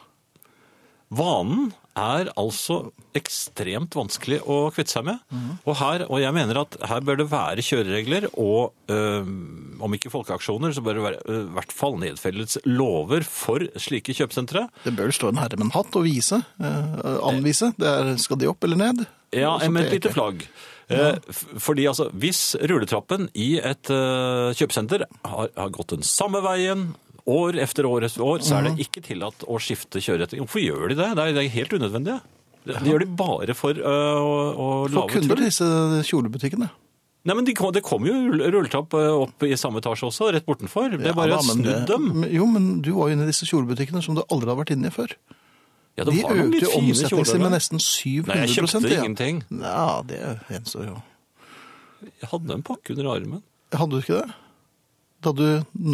Vanen er altså ekstremt vanskelig å kvitte seg med. Og, her, og jeg mener at her bør det være kjøreregler og øh, om ikke folkeaksjoner, så bør det være øh, i hvert fall nedfellets lover for slike kjøpesentre. Det bør stå en herre med en hatt og vise, øh, anvise. Det er, skal de opp eller ned? Ja, med et lite flagg. Ja. Fordi altså, hvis rulletrappen i et øh, kjøpesenter har, har gått den samme veien år efter år etter år, så er det ikke tillatt å skifte kjøreretning. Hvorfor gjør de det? Det er, det er helt unødvendig. Det, de gjør de bare for øh, å, å For lage kunder i disse kjolebutikkene. Nei, men de kom, det kom jo rull- rulletrapp øh, opp i samme etasje også, rett bortenfor. Det er bare Ja, men snudd dem. Jo, men du var jo inne i disse kjolebutikkene som du aldri har vært inne i før. Ja, det De økte jo omsetningen sin med nesten 700 Nei, jeg kjøpte ja. ingenting. Ja, det gjenstår jo. Jeg hadde en pakke under armen. Hadde du ikke det? Da du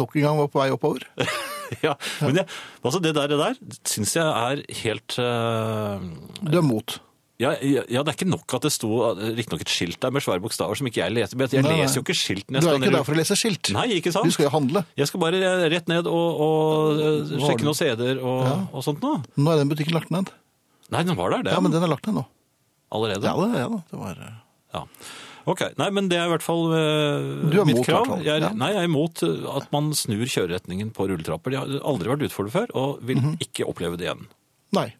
nok en gang var på vei oppover? ja, men jeg, altså det der, det der syns jeg er helt uh, Du er mot. Ja, ja, ja, det er ikke nok at det sto riktignok et skilt der med svære bokstaver som ikke jeg leser. Men jeg Nei, leser jo ikke skilt Du er ikke ned. der for å lese skilt. Nei, ikke sant? Du skal jo handle. Jeg skal bare rett ned og, og eh, sjekke noen CD-er og, Ja. og sånt noe. Nå er den butikken lagt ned. Nei, den var der, det. Ja, men den er lagt ned nå. Allerede. Ja, det, ja da. Det var... eh, Ja. Ok, nei, men det er i hvert fall uh, Du er mitt mot, krav. Jeg er, Ja. Nei, jeg er imot eh, at man snur kjøreretningen på rulletrapper. De har aldri vært utfordret før, og vil Mhm. ikke oppleve det igjen. Nei.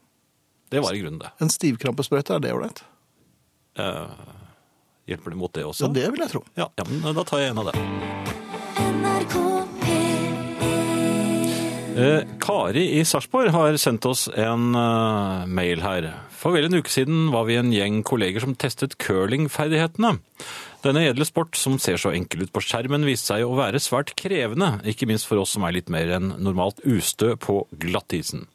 Det var i grunnen det. En stivkrampesprøyte, er det ålreit? Uh, hjelper det mot det også? Ja, det vil jeg tro. Ja, ja, men da tar jeg en av det. Kari i Sarpsborg har sendt oss en eh, mail her. For vel en uke siden var vi en gjeng kolleger som testet curlingferdighetene. Denne edle sport som ser så enkel ut på skjermen, viste seg å være svært krevende, ikke minst for oss som er litt mer enn normalt ustø på glattisen.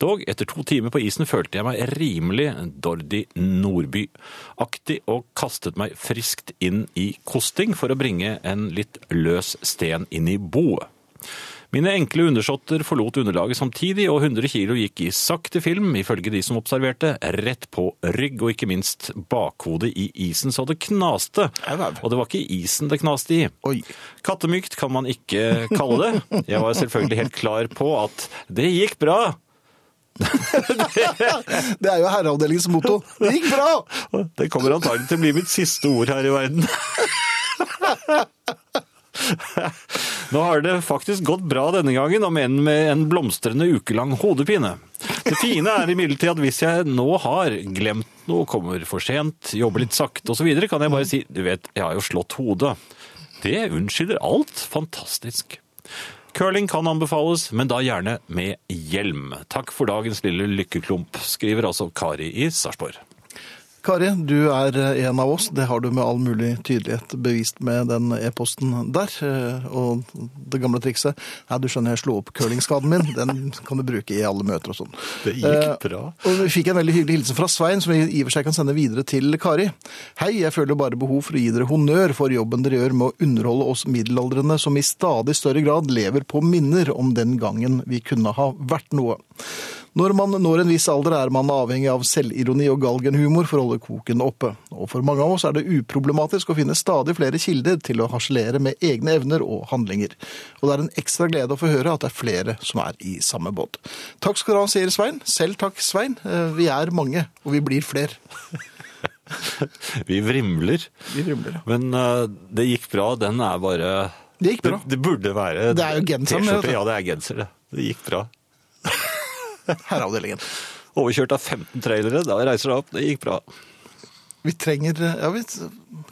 Dog, etter to timer på isen følte jeg meg rimelig Dordi Nordby-aktig og kastet meg friskt inn i kosting for å bringe en litt løs sten inn i boet. Mine enkle undersåtter forlot underlaget samtidig, og 100 kilo gikk i sakte film, ifølge de som observerte, rett på rygg, og ikke minst bakhodet i isen så det knaste. Og det var ikke isen det knaste i. Oi. Kattemykt kan man ikke kalle det. Jeg var selvfølgelig helt klar på at det gikk bra. Det er jo herreavdelingens motto. Det gikk bra! Det kommer antagelig til å bli mitt siste ord her i verden. Nå har det faktisk gått bra denne gangen, om enn med en blomstrende ukelang hodepine. Det fine er imidlertid at hvis jeg nå har glemt noe, kommer for sent, jobber litt sakte osv., kan jeg bare si du vet, jeg har jo slått hodet. Det unnskylder alt. Fantastisk. Curling kan anbefales, men da gjerne med hjelm. Takk for dagens lille lykkeklump, skriver altså Kari i Sarpsborg. Kari, du er en av oss. Det har du med all mulig tydelighet bevist med den e-posten der. Eh, Og det gamle trikset Nei, du skjønner, jeg slo opp curlingskaden min. Den kan du bruke i alle møter og sånn. Det gikk Eh, bra. Og vi fikk en veldig hyggelig hilsen fra Svein, som vi i og for seg kan sende videre til Kari. Hei, jeg føler bare behov for å gi dere honnør for jobben dere gjør med å underholde oss middelaldrende som i stadig større grad lever på minner om den gangen vi kunne ha vært noe. Når man når en viss alder er man avhengig av selvironi og galgenhumor for å holde koken oppe. Og for mange av oss er det uproblematisk å finne stadig flere kilder til å harselere med egne evner og handlinger. Og det er en ekstra glede å få høre at det er flere som er i samme båt. Takk skal du ha, sier Svein. Selv takk, Svein. Eh, Vi er mange, og vi blir flere. Vi vrimler. Vi vrimler, ja. Men uh, det gikk bra, den er bare Det gikk bra. Det, det burde være Det er jo genseren, T-skjorte. Ja, det er genser, det. Det gikk bra. Herreavdelingen. Overkjørt av 15 trailere, da reiser det opp. Det gikk bra. Vi trenger ja, vi,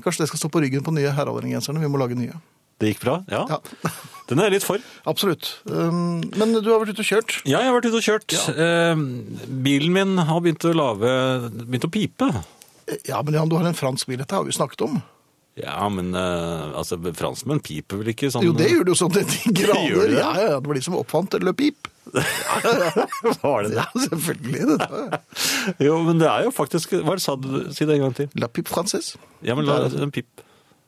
Kanskje det skal stå på ryggen på nye herreavdelinggenserne. Vi må lage nye. Det gikk bra, ja. Ja, Den er jeg litt for. Absolutt. Um, Men du har vært ute og kjørt. Ja, jeg har vært ute og kjørt. Ja. bilen min har begynt å lave Begynt å pipe. Ja, men Jan, du har en fransk bil. Dette har vi snakket om. Ja, men uh, altså, franskmenn piper vel ikke sånn Jo, det gjør du jo sånn til de grader. Det? Ja, ja, det var de som oppfant eller Pip. Var det det? Ja, selvfølgelig. Det Jo, men det er jo faktisk Hva sa du? Si det en gang til. La Pip Frances. Ja, men la, den pip.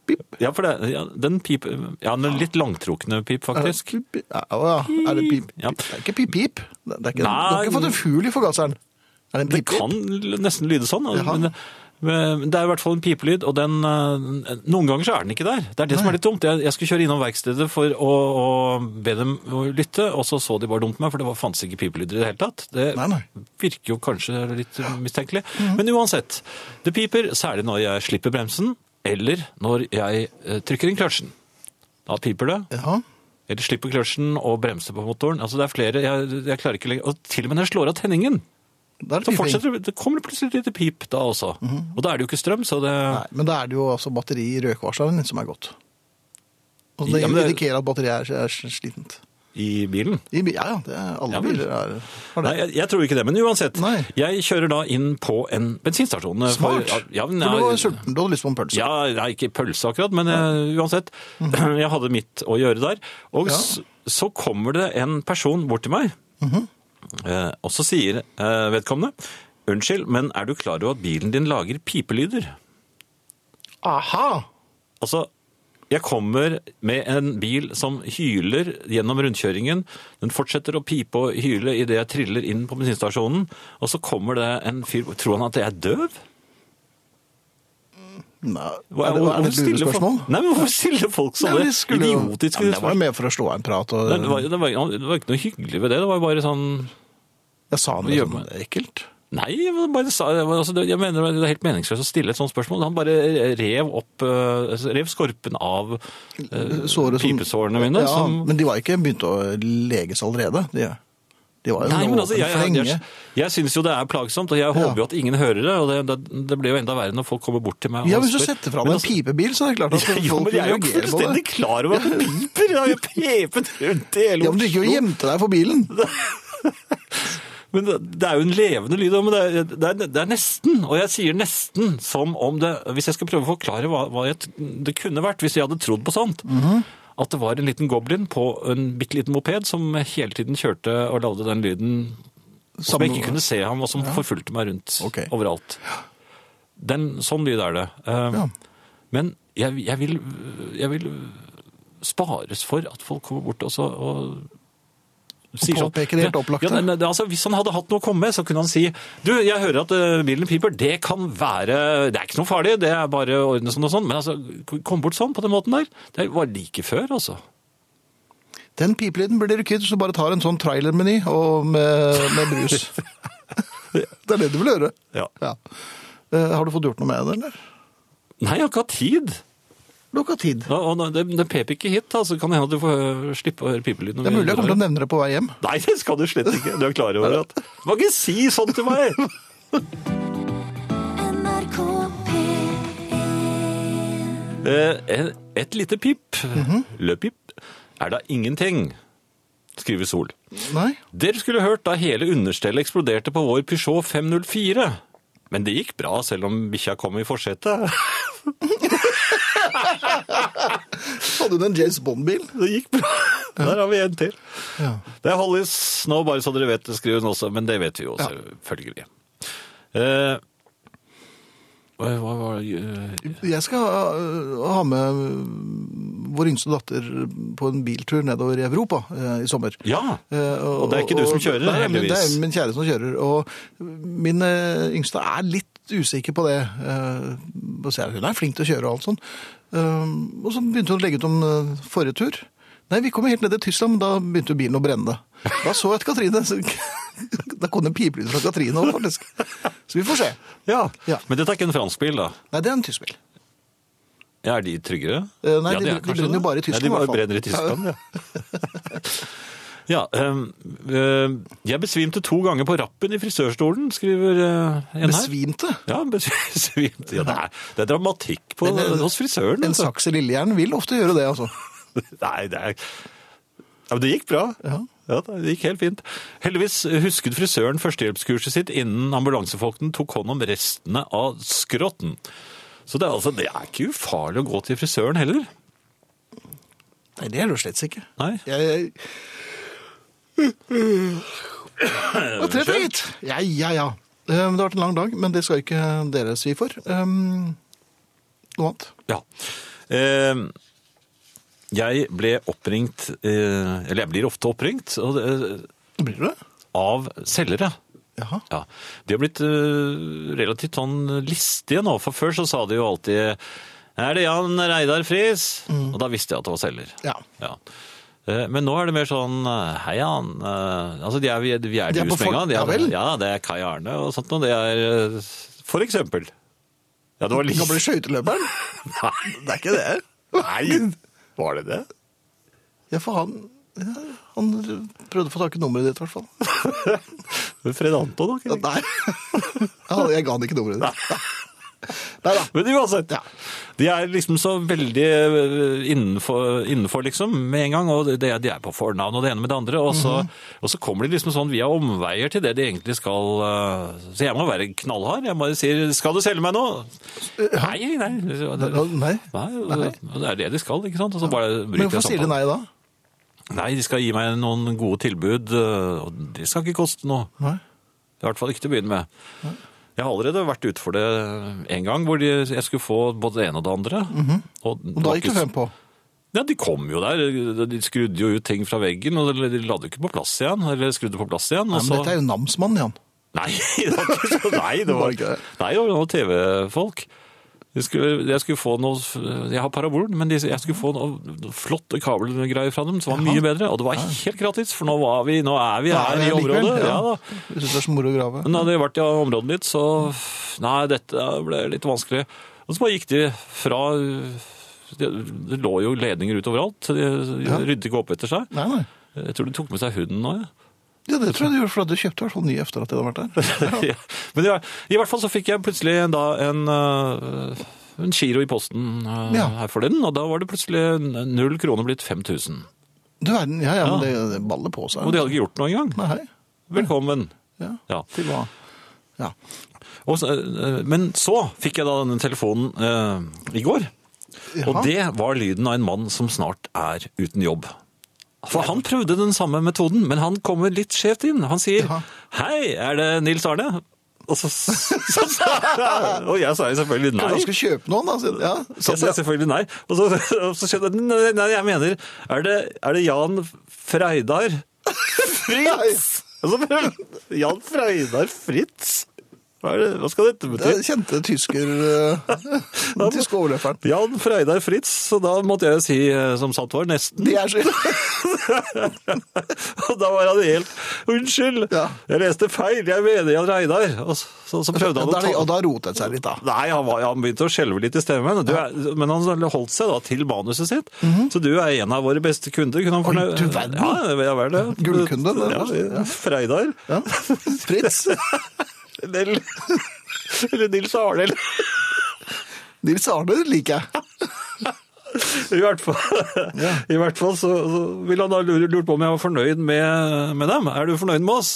Pip. Ja, for det, ja, den pip Ja, den litt langtrukne pip, faktisk. Ja, ja, er det pip? Ja. Det er ikke pip-pip. Du har ikke fått en fugl i forgasseren. Er det Det kan nesten lyde sånn. Men, men det er i hvert fall en pipelyd, og den eh, Noen ganger så er den ikke der. Det er det som er litt dumt. Jeg, jeg skulle kjøre innom verkstedet for å, å be dem å lytte, og så så de bare dumt meg, for det var, fantes ikke pipelyder i det hele tatt. Det Nei, nei. virker jo kanskje litt mistenkelig. Men uansett. Det piper, særlig når jeg slipper bremsen, eller når jeg eh, trykker inn kløtsjen. Da piper det. Ja. Eller slipper kløtsjen og bremser på motoren. Altså det er flere, jeg, jeg klarer ikke lenger. Og til og med når jeg slår av tenningen, så fortsetter det, kommer det plutselig et lite pip da også. Og da er det jo ikke strøm, så det Nei, men da er det jo altså batteri i røykvarsleren som er godt. Og det Ja, det- indikerer at batteriet er, er slitent. i bilen. I, ja, ja, det alle Ja, biler er, har det. Nei, jeg, jeg tror ikke det, men uansett. Nei. Jeg kjører da inn på en bensinstasjon. eh, Smart. For, ja, men, For du var sulten, du hadde lyst på en pølse. ja, nei, ikke pølse akkurat, men uh, uansett. Jeg hadde mitt å gjøre der. Og. Ja. så, så kommer det en person bort til meg, Mhm. eh, og så sier eh, vedkommende Unnskyld, men er du klar over at bilen din lager pipelyder? Aha! Altså, jeg kommer med en bil som hyler gjennom rundkjøringen. Den fortsetter å pipe og hyle idet jeg triller inn på bensinstasjonen. Og så kommer det en fyr Tror han at jeg er døv? Nei, er det, er det et lurespørsmål? Nei, men Hvorfor stiller folk sånne idiotiske spørsmål? Det var jo med for å slå av en prat. Og, Det var, det, var, det var ikke noe hyggelig ved det. Det var bare sånn jeg sa noe sånn ekkelt. Nei, jeg bare sa, altså, jeg mener det er helt meningsløst å stille et sånt spørsmål. Han bare rev opp eh, Rev skorpen av uh, pipesårene mine. Ja, som, Men de var ikke begynt å leges allerede. De. De var jo Nei, men altså, jeg, jeg, jeg, jeg syns jo det er plagsomt, og jeg håper jo at ingen hører det. Og det, det, det blir jo enda verre når folk kommer bort til meg. Ja, Hvis du setter fra deg en altså- pipebil, så er det klart at Jo, folk men jeg er jo reagerer fullstendig klar over at det piper! Jeg har jo pepet rundt i hele Ja, men du gikk jo og Oslo. gjemte deg for bilen. Men det, det er jo en levende lyd, men det er, det, er, det er nesten. Og jeg sier nesten som om det Hvis jeg skal prøve å forklare hva, hva jeg, det kunne vært hvis jeg hadde trodd på sånt. Mhm. At det var en liten goblin på en bitte liten moped som hele tiden kjørte og lagde den lyden som jeg ikke kunne se ham, og som forfulgte meg rundt okay. overalt. Den, sånn lyd er det. Uh, Ja. Men jeg, jeg, vil, jeg vil spares for at folk kommer bort og, så, og sier sånn. Påpeke det helt opplagte. Ja, men, altså, hvis han hadde hatt noe å komme med, så kunne han si Du, jeg hører at eh, bilen piper. Det kan være Det er ikke noe farlig, det er bare å ordne sånn og sånn. Men altså, kom bort sånn på den måten der. Det var like før, altså. Den pipelyden blir dere kvitt hvis du bare tar en sånn trailermeny med, med brus. det er det du vil gjøre. Ja. Eh, har du fått gjort noe med det, eller? Nei, jeg har ikke hatt tid. Hatt tid. Ja, og det, det pep ikke hit, så så kan det hende at du får øh, slippe å høre pipelyden. Det er mulig jeg kommer til å nevne det på vei hjem. Nei, det skal du slett ikke. Du er klar over at Du må ikke si sånn til meg! NRK P1 Eh, Et lite pip, mm -hmm. løpip, er da ingenting, skriver Sol. Nei? Dere skulle hørt da hele understellet eksploderte på vår Peugeot 504. Men det gikk bra, selv om bikkja kom i forsetet. Hadde hun en James Bond-bil? Det gikk bra. Der har vi en til. Ja. Det er Hollis nå, bare så dere vet det, skriver hun også, men det vet vi jo selvfølgelig. Eh, hva var det uh, Jeg skal øh, ha med vår yngste datter på en biltur nedover i Europa i sommer. Ja, Eh, og det er ikke du som kjører, nei, heldigvis. Det er min kjære som kjører. Og min yngste er litt usikker på det. Eh, og Hun er flink til å kjøre og alt sånn. Eh, og så begynte hun å legge ut om øh, forrige tur. Nei, vi kom helt ned til Tyskland, men da begynte bilen å brenne. Da så jeg at Katrine Da kom det en pipelyd fra Katrine òg, faktisk. Så vi får se. ja. Ja. Men dette er ikke en fransk bil, da? Nei, det er en tysk bil. Ja, er de tryggere? Eh, nei, ja, de- de, de brenner jo bare i Tyskland, Nei, de bare brenner i Tyskland, ja. ja, eh, jeg besvimte to ganger på rappen i frisørstolen, skriver eh, en her. Besvimte. Ja, besvimte. Ja, det, er, det er dramatikk på, eh, hos frisøren. En altså. saks i lillehjernen vil ofte gjøre det, altså. Nei, det er... Ja, men det gikk bra. Ja. Ja, det gikk helt fint. Heldigvis husket frisøren førstehjelpskurset sitt innen ambulansefolkene tok hånd om restene av skrotten. Så det er, altså, det er ikke ufarlig å gå til frisøren heller. Nei, det er det slett ikke. Nei. Jeg... Og treffer, gitt. Ja, ja, ja. Eh, Det har vært en lang dag, men det skal ikke dere svi for. Um, noe annet? Ja. Eh, jeg ble oppringt, eller jeg blir ofte oppringt, og det, Blir du det? av selgere. Jaha. Ja, De har blitt relativt sånn listige nå, for før så sa de jo alltid Er det Jan Reidar Friis? Og da visste jeg at det var selger. Ja. Ja. Eh, Men nå er det mer sånn eh, Hei, Jan. Eh, Altså, de er, vi er, vi er, De er Ja. Det er Kai Arne og sånt noe. Det er For eksempel. Ja, det var litt... Den gamle bli skøyteløperen? Det er ikke det. Nei, var det det? Ja, for han ja, Han prøvde å få tak i nummeret ditt, i hvert fall. Fred Anton, da? Nei. Jeg ga han ikke nummeret ditt. Nei da. Men uansett, de er liksom så veldig eh, innenfor, innenfor liksom, med en gang, og det, de er på fornavn og det ene med det andre, og så, Mhm. og så kommer de liksom sånn via omveier til det de egentlig skal, eh, så jeg må være knallhard, jeg bare sier, skal du selge meg nå?' Nei, nei, det, Nei. nei, det er det de skal, ikke sant? Og så bare Men hvorfor sier de nei da? Nei, de skal gi meg noen gode tilbud, eh, og det skal ikke koste noe. Nei. I hvert fall ikke til å begynne med. Jeg har allerede vært ute for det en gang, hvor de, jeg skulle få både det ene og det andre. og, -hmm. Og da gikk du frem på? Ja, de kom jo der. De skrudde jo ut ting fra veggen, og de la det ikke på plass igjen. Eller skrudde på plass igjen. Nei, men så... dette er jo namsmannen, Jan. Nei, det var ikke så... Nei, det Var? Nei, det var noen TV-folk. Jeg skulle, jeg skulle få noe Jeg har parabol, men de, jeg skulle få noe flotte kabelgreier fra dem som var mye bedre. Og det var helt gratis, for nå, var vi, nå er vi her er i området. ja. Da. Jeg det er så moro å grave. Men hadde jeg vært i området ditt, så Nei, dette ble litt vanskelig. Og så bare gikk de fra Det, det lå jo ledninger ut overalt. De, Ja. ryddet ikke opp etter seg. Nei, nei. Jeg tror de tok med seg hunden nå, ja. Ja, det tror jeg du gjorde, for du kjøpte i hvert fall ny etter at jeg hadde vært der. Ja. Men ja, i hvert fall så fikk jeg plutselig da en, øh, en giro i posten øh, Ja. her forleden, og da var det plutselig null kroner blitt 5000. Du verden, ja, ja, men det, det baller på seg. Og de hadde ikke gjort noe engang. Nei, Velkommen. ja, Ja. til hva? Ja. Og øh, men så fikk jeg da denne telefonen eh, i går, og det var lyden av en mann som snart er uten jobb. For han prøvde den samme metoden, men han kommer litt skjevt inn. Han sier, Jaha. hei, er det Nils Arne? Og så, så, så, og jeg sa jo selvfølgelig nei. Kanskje han skal kjøpe noen, da? Ja, Jeg sa selvfølgelig nei. Og så, og så skjedde det. Nei, nei, jeg mener, er det, er det Jan Freidar Fritz? Jan Freidar Fritz? Hva, det, hva skal dette bety? er kjente tysker, eh, den tyske overløperen. Jan Freidar Fritz, så da måtte jeg si eh, som sant var, nesten. De er skyld. Og da var han helt Unnskyld, Ja. jeg leste feil, jeg mener Jan Reidar. Og så, så, prøvde han å ta Og da rotet det seg litt, da. Nei, han, var, han begynte å skjelve litt i stemmen. Du er, men han holdt seg da til manuset sitt. Så du er en av våre beste kunder. Kunne han. Oi, du verden. Ja. Gullkunde, ja. Freidar. Ja. Fritz. Eller, eller Nils Arne. Nils Arne liker jeg. I hvert fall, i hvert fall så, så ville han da lurt på om jeg var fornøyd med, med dem. Er du fornøyd med oss?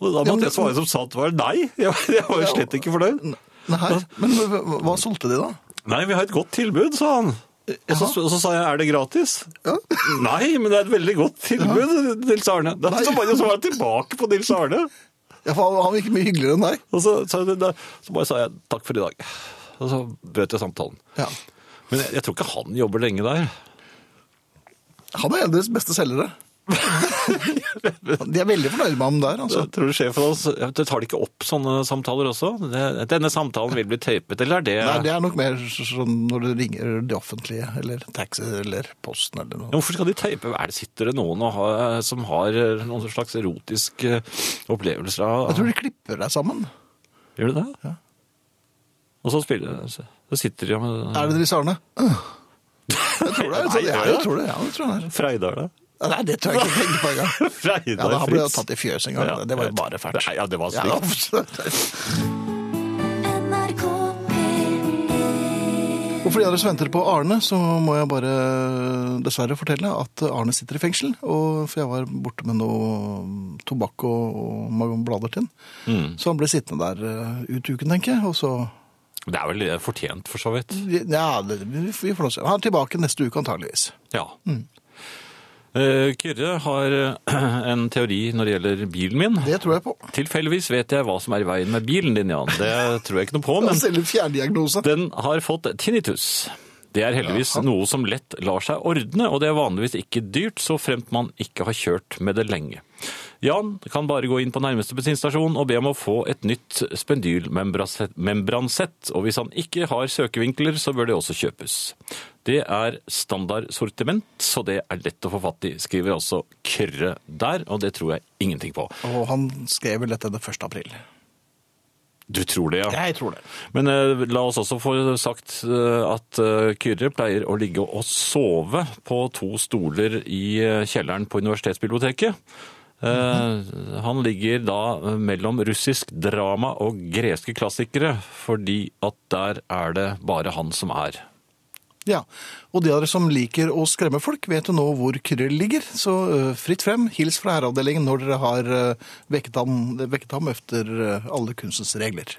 Og da Ja, men- måtte jeg svare som sant var nei. Jeg, jeg var jo slett ikke fornøyd. Nei, men hva- solgte de da? Nei, vi har et godt tilbud, sa han. Og så, og så sa jeg, er det gratis? Ja. Nei, men det er et veldig godt tilbud, Nils Arne. Da så var jeg tilbake på Nils Arne. Ja, for han- virker mye hyggeligere enn deg. Og så, så, da, så bare sa jeg takk for i dag. Og så brøt jeg samtalen. Ja. Men jeg, jeg tror ikke han jobber lenge der. Han er en av deres beste selgere. De er veldig fornøyd med ham der, altså. Jeg tror du sjefen hans tar de ikke opp sånne samtaler også? Denne samtalen vil bli tapet, eller er det, Nei, det er nok mer sånn når du ringer det offentlige, eller taxi, eller posten, eller Ja. Hvorfor skal de teipe? Er det Sitter det noen og har, som har eh, noen slags erotiske opplevelser av Jeg tror de klipper deg sammen. Gjør de det? Ja. Og så spiller så sitter de med Er det Nils Arne? Øh. Jeg tror det. Ja, jeg tror det. Jeg tror det. Freidar, da? Nei, det tør jeg ikke tenke på engang. Ja, da, han ble jo tatt i fjøs en gang. Ja, det var jo bare fælt. Nei, Ja, det var stygt. P1 Og for de av dere som venter på Arne, så må jeg bare dessverre fortelle at Arne sitter i fengsel. Og for jeg var borte med noe tobakk og, og blader til. Mm. Så han ble sittende der eh, ut uken, tenker jeg. Og så Det er vel fortjent, for så vidt. Ja, det, vi får nå se. Han er tilbake neste uke, antageligvis. Ja. Eh, Kyrre har eh, en teori når det gjelder bilen min. Det tror jeg på. Tilfeldigvis vet jeg hva som er i veien med bilen din, Jan. Det tror jeg ikke noe på, men den har fått tinnitus. Det er heldigvis noe som lett lar seg ordne, og det er vanligvis ikke dyrt, så fremt man ikke har kjørt med det lenge. Jan kan bare gå inn på nærmeste bensinstasjon og be om å få et nytt spendylmembransett, og hvis han ikke har søkevinkler, så bør det også kjøpes. Det er standardsortiment, så det er lett å få fatt i, skriver altså Kyrre der, og det tror jeg ingenting på. Og han skrev vel dette den 1. april. Du tror det, ja? Jeg tror det. Men eh, la oss også få sagt eh, at eh, Kyrre pleier å ligge og sove på to stoler i eh, kjelleren på universitetsbiblioteket. Eh, Han ligger da eh, mellom russisk drama og greske klassikere, fordi at der er det bare han som er. Ja, og de av dere som liker å skremme folk, vet jo nå hvor Kyrre ligger. Så øh, fritt frem, hils fra herreavdelingen når dere har øh, vekket, ham, vekket ham efter øh, alle kunstens regler.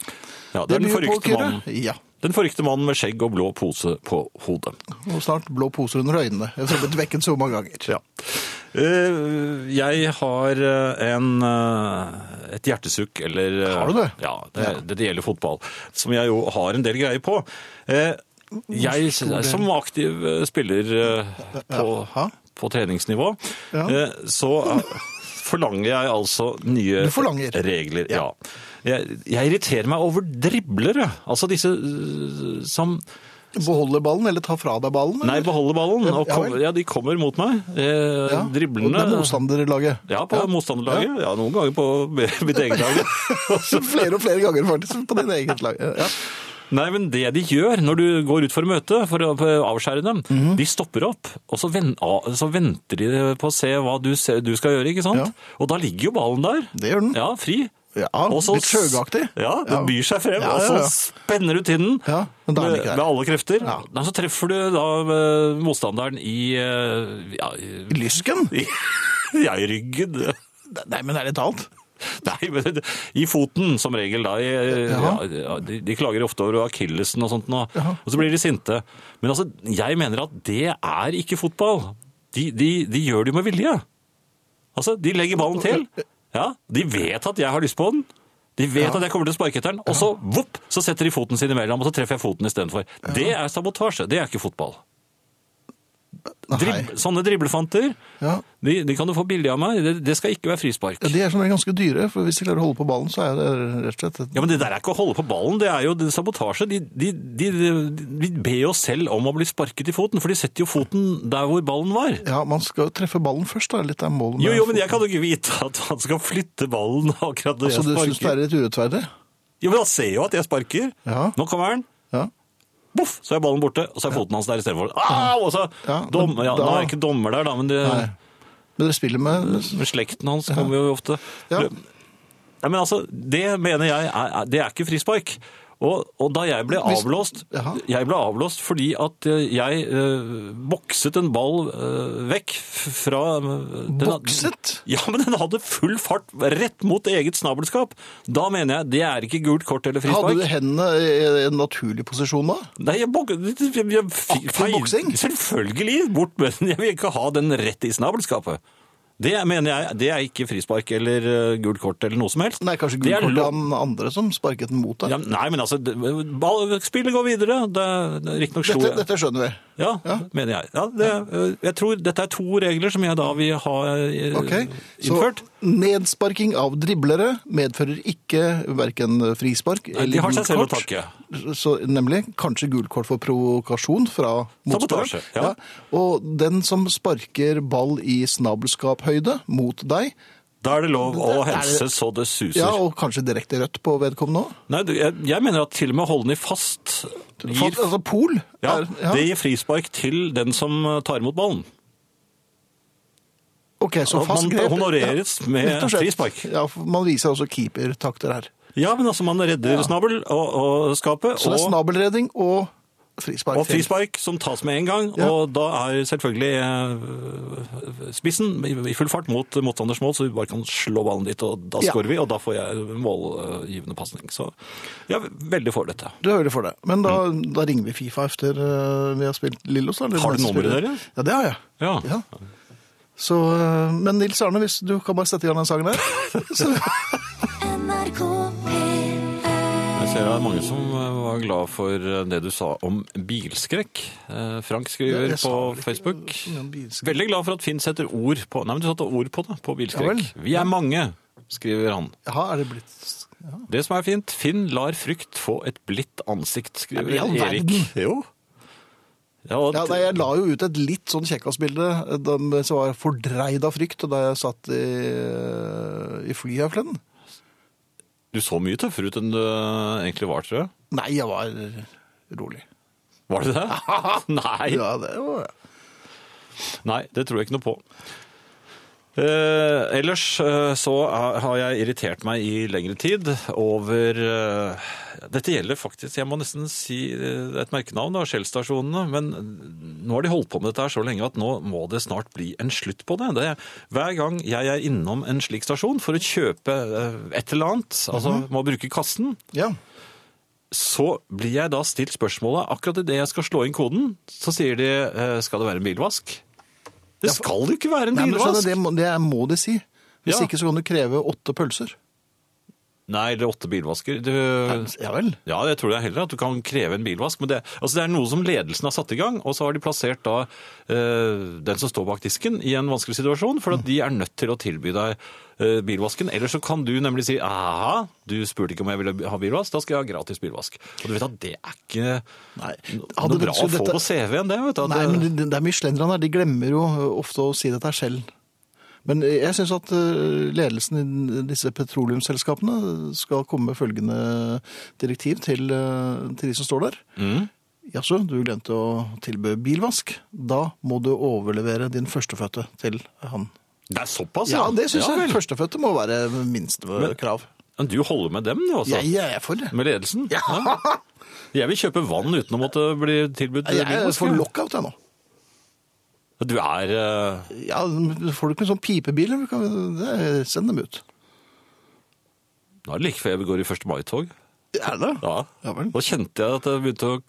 Ja, det er den forrykte mannen. Ja, Den forrykte mannen med skjegg og blå pose på hodet. og snart blå poser under øynene. Jeg har blitt vekket så mange ganger. Ja. Eh, Jeg har eh, en, eh, et hjertesukk, eller eh, Har du det? Ja, det, det, det gjelder fotball, som jeg jo har en del greier på. Jeg som aktiv eh, spiller eh, på, på treningsnivå, Ja. eh, så forlanger jeg altså nye regler. Ja. Jeg, jeg irriterer meg over driblere, altså disse som Beholder ballen, eller tar fra deg ballen? Nei, beholder ballen. Og kom, ja, de kommer mot meg. Eh, Ja, Det er motstanderlaget. Ja, på motstanderlaget. Ja. noen ganger på mitt eget lag. Flere og flere ganger faktisk på din eget lag. Ja. Nei, men det de gjør når du går ut for møte, for å avskjære dem, Mhm. de stopper opp, og så, ven, så venter de på å se hva du, du skal gjøre, ikke sant? Ja. Og da ligger jo ballen der. Det gjør den. Ja, fri. Ja, Også, litt sjøgaktig. Ja, den byr seg frem, Ja, og ja, så ja. spenner du til den Ja, med, med alle krefter. Ja. Da, så treffer du da eh, motstanderen i, eh, ja, i, I lysken? i, ja, i ryggen. Nei, men ærlig talt. Nei, men i foten som regel da. I, ja, ja, de, de klager ofte over akillesen og sånt nå, Ja. og så blir de sinte. Men altså, jeg mener at det er ikke fotball. De, de, de gjør det jo med vilje. Altså, de legger ballen til. Ja, de vet at jeg har lyst på den. De vet Ja. at jeg kommer til å sparke etter den, og så, vopp, så setter de foten sin imellom, og så treffer jeg foten istedenfor. Det er sabotasje, det er ikke fotball. Drib, sånne driblefanter, Ja. de, de kan du få billig av meg. Det, det skal ikke være frispark. Ja, De er sånn ganske dyre, for hvis de klarer å holde på ballen, så er det rett og slett et- Ja, men det der er ikke å holde på ballen, det er jo det sabotasje. De, de, de, ber jo selv om å bli sparket i foten, for de setter jo foten der hvor ballen var. Ja, man skal treffe ballen først, da. Litt av målet. med Jo, jo, men jeg kan jo ikke vite at han skal flytte ballen akkurat når Altså, du jeg syns det er litt urettferdig? Jo, men han ser jo at jeg sparker. Ja. Nå kommer han. Boff, så er ballen borte, og så er foten hans der istedenfor. Au! Og så Ja, dom, ja, Nå er ikke dommer der, da, men det, Nei. Men dere spiller med med slekten hans kommer jo ofte. Ja. Ja, men altså, det mener jeg er- det er ikke frispark. Og, og da jeg ble avblåst, Hvis, jeg ble avblåst fordi at eh, jeg eh, bokset en ball eh, vekk fra eh, den- Bokset? Ja, men den hadde full fart rett mot eget snabelskap. Da mener jeg det er ikke gult kort eller frispark. Hadde du hendene i en naturlig posisjon da? Nei, jeg bok... jeg, jeg, jeg? Selvfølgelig, bort med den. Jeg vil ikke ha den rett i snabelskapet. Det mener jeg, det er ikke frispark eller eh, gult kort eller noe som helst. Nei, kanskje gult kort til han andre som sparket den mot deg. Ja, nei, men altså, det- ball, spillet går videre. Det, det, Dette, dette skjønner vi. Ja, mener jeg. Ja, det, eh, jeg tror dette er to regler som jeg da vil ha okay. innført. Så nedsparking av driblere medfører ikke hverken frispark Nei, eller de har seg selv å takke. Så, nemlig kanskje gult kort for provokasjon fra Sabotasje, Ja. ja. Og den som sparker ball i snabelskaphøyde mot deg, Da er det lov å helse så det suser. ja, og kanskje direkte rødt på vedkommende òg. Nei, jeg, jeg mener at til og med å holde den i fast gir, Altså pol. ja, er, ja. Det gir frispark til den som tar imot ballen. Ok, så fast man grep. honoreres med rett og slett. frispark. Ja, man viser også keepertakter her. Ja, men altså man redder snabel og, og skapet, Så det er snabelredning og frispark. og frispark som tas med en gang, Ja. og da er selvfølgelig eh, spissen i full fart mot motstanders mål, så vi bare kan slå ballen dit, og da Ja. skårer vi, og da får jeg målgivende pasning. Så jeg er veldig for dette. Du hører for det. Men da, da ringer vi Fifa efter eh, vi har spilt Lillos. da, Har du nummeret deres? Ja, det har jeg. Ja. Ja. Så, eh, men Nils Arne, hvis du kan bare sette i gang den sangen der. Så, NRK P1 Jeg ser det er mange som eh, var glad for eh, det du sa om bilskrekk. Eh, Frank skriver på Facebook. Veldig glad for at Finn setter ord på Nei, men du satte ord på det, på bilskrekk. Vi er mange, skriver han. Jaha, er det blitt ja. Det som er fint, Finn lar frykt få et blidt ansikt, skriver ja, Erik. Jo. Ja, og, Ja, nei, Jeg la jo ut et litt sånn kjekkasbilde som var fordreid av frykt da jeg satt i, i flyet her forleden. Du så mye tøffere ut enn du egentlig var, tror jeg. Nei, jeg var rolig. Var det det? Nei. Ja, det var Nei, det tror jeg ikke noe på. Eh, ellers eh, så er, har jeg irritert meg i lengre tid over eh, Dette gjelder faktisk, jeg må nesten si eh, et merkenavn, da, Shell-stasjonene. Men nå har de holdt på med dette her så lenge at nå må det snart bli en slutt på det. det hver gang jeg er innom en slik stasjon for å kjøpe eh, et eller annet, altså må bruke kassen, Ja. så blir jeg da stilt spørsmålet akkurat idet jeg skal slå inn koden, så sier de skal det være en bilvask? Det skal jo ikke være en Nei, men skjønner, bilvask! det, må, det må de si. Hvis Ja. ikke så kan du kreve åtte pølser. Nei, eller åtte bilvasker. Du, Ja vel. ja, jeg tror det er heller at du kan kreve en bilvask. Men det, altså det er noe som ledelsen har satt i gang, og så har de plassert da eh, den som står bak disken i en vanskelig situasjon, for at de er nødt til å tilby deg eh, bilvasken. Eller så kan du nemlig si aha, du spurte ikke om jeg ville ha bilvask, da skal jeg ha gratis bilvask. Og du vet at det er ikke Nei. Noe det- bra å få dette- på CV-en, det. vet du. At Nei, men det, det er mye slendrende her, de glemmer jo ofte å si dette selv. Men jeg syns at eh, ledelsen i disse petroleumsselskapene skal komme med følgende direktiv til, eh, til de som står der. Mm. Jaså, du glemte å tilby bilvask. Da må du overlevere din førstefødte til han. Det er såpass, Ja, ja det syns ja, jeg. Førstefødte må være minstekrav. Men du holder med dem, du, altså? Jeg, jeg er for det. Med ledelsen? Ja. Jeg vil kjøpe vann uten å måtte bli tilbudt Jeg er bilvask, for ja. lockout, jeg nå. Du er uh... Ja, Får du ikke en sånn pipebil? det- send dem ut. Nå er det like før jeg går i 1. mai-tog. Er det? Ja. Ja vel. Nå kjente jeg at det begynte å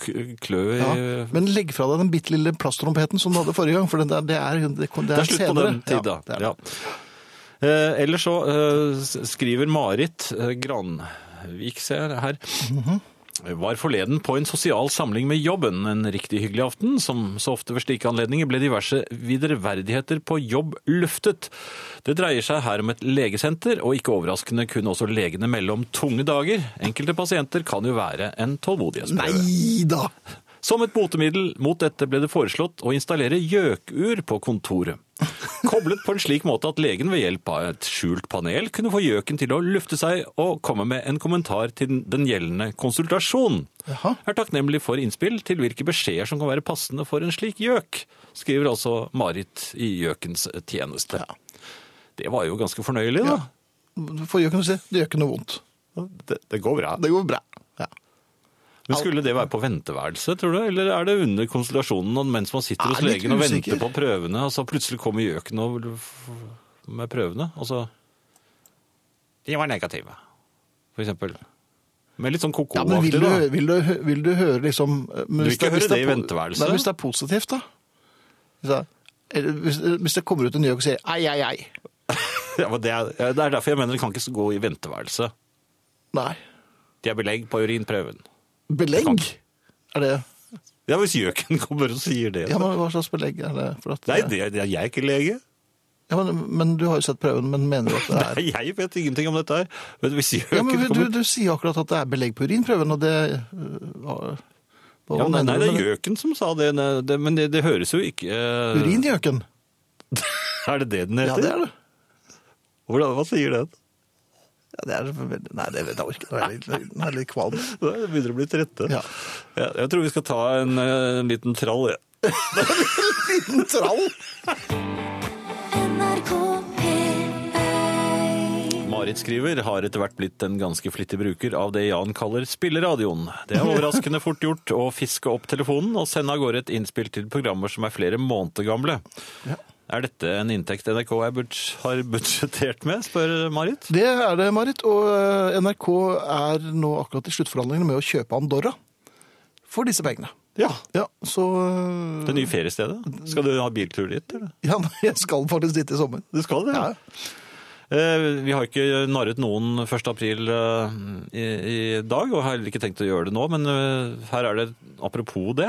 klø i Ja. Men legg fra deg den bitte lille plasttrompeten som du hadde forrige gang, for det, er- det er, det, er, Det er slutt på den tid, da. Ja, det. Ja. Eh, ellers så eh, skriver Marit eh, Granvik, ser jeg her, Mhm. Var forleden på en sosial samling med jobben. En riktig hyggelig aften. Som så ofte ved slike anledninger ble diverse videreverdigheter på jobb luftet. Det dreier seg her om et legesenter, og ikke overraskende kunne også legene melde om tunge dager. Enkelte pasienter kan jo være en tålmodighetsprøve. Nei da! Som et botemiddel mot dette ble det foreslått å installere gjøkur på kontoret. Koblet på en slik måte at legen ved hjelp av et skjult panel kunne få gjøken til å lufte seg og komme med en kommentar til den gjeldende konsultasjon. Jaha. Er takknemlig for innspill til hvilke beskjeder som kan være passende for en slik gjøk, skriver altså Marit i Gjøkens tjeneste. Det var jo ganske fornøyelig, da. Ja. For gjøken å si, det gjør ikke noe vondt. Det, det går bra. Det går bra. Men Skulle det være på venteværelse, tror du? Eller er det under konsultasjonen mens man sitter er hos legen og venter på prøvene, og så plutselig kommer gjøken med prøvene, og så De var negative, for eksempel. Med litt sånn Ja, men vil du, vil, du, vil du høre liksom men Du vil ikke høre det i venteværelset? Nei, hvis det er positivt, da. Hvis det, hvis, det kommer ut en gjøk og sier ei, ei, ei. Ja, det, er, det er derfor jeg mener det kan ikke gå i venteværelse. Nei. De har belegg på urinprøven. Belegg? Er det Ja, hvis gjøken kommer og sier det. Ja, men Hva slags belegg er det? For at, Nei, det, det er jeg ikke lege. ja, men, men du har jo sett prøven, men mener du at det er Nei, jeg vet ingenting om dette her. Men hvis gjøken ja, men du, kommer... du sier akkurat at det er belegg på urinprøven, og det øh, hva- Ja, nei, mener nei, du det med er gjøken som sa det, nei, det men det, det høres jo ikke eh, Uringjøken? Er det det den heter? Ja, det er det. Hvordan, hva sier den? Ja, det er veldig... Nei, det vet jeg ikke. Nå er jeg litt, nå litt kvalm. Det begynner å bli trette. Ja. Ja, jeg tror vi skal ta en, eh, en liten trall. Ja. Liten trall! Marit skriver har etter hvert blitt en ganske flittig bruker av det Jan kaller spilleradioen. Det er overraskende fort gjort å fiske opp telefonen og sende av gårde et innspill til programmer som er flere måneder gamle. Ja. Er dette en inntekt NRK budsj- har budsjettert med, spør Marit? Det er det, Marit. Og øh, NRK er nå akkurat i sluttforhandlingene med å kjøpe Andorra for disse pengene. Ja. Ja, så øh, Det nye feriestedet? Skal du ha biltur dit, eller? Ja, jeg skal faktisk dit i sommer. Du skal det, Ja. Eh, Vi har ikke narret noen 1. april eh, i, i dag, og har heller ikke tenkt å gjøre det nå, men eh, her er det apropos det.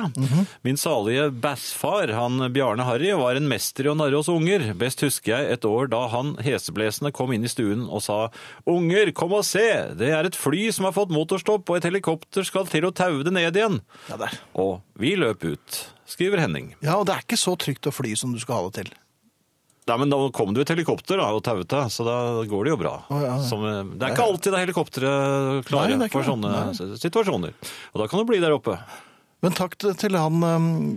Min salige bassfar, han Bjarne Harry, var en mester i å narre oss unger. Best husker jeg et år da han heseblesende kom inn i stuen og sa Unger, kom og se! Det er et fly som har fått motorstopp, og et helikopter skal til å taue det ned igjen. Ja, der. Og vi løp ut, skriver Henning. ja, og det er ikke så trygt å fly som du skal ha det til. Nei, men da kom det jo et helikopter da, og tauet deg, så da går det jo bra. Oh, ja, ja. Som, eh, det er ikke alltid det er helikopteret klare Nei, er for sånne sånne situasjoner. Og da kan du bli der oppe. Men takk til han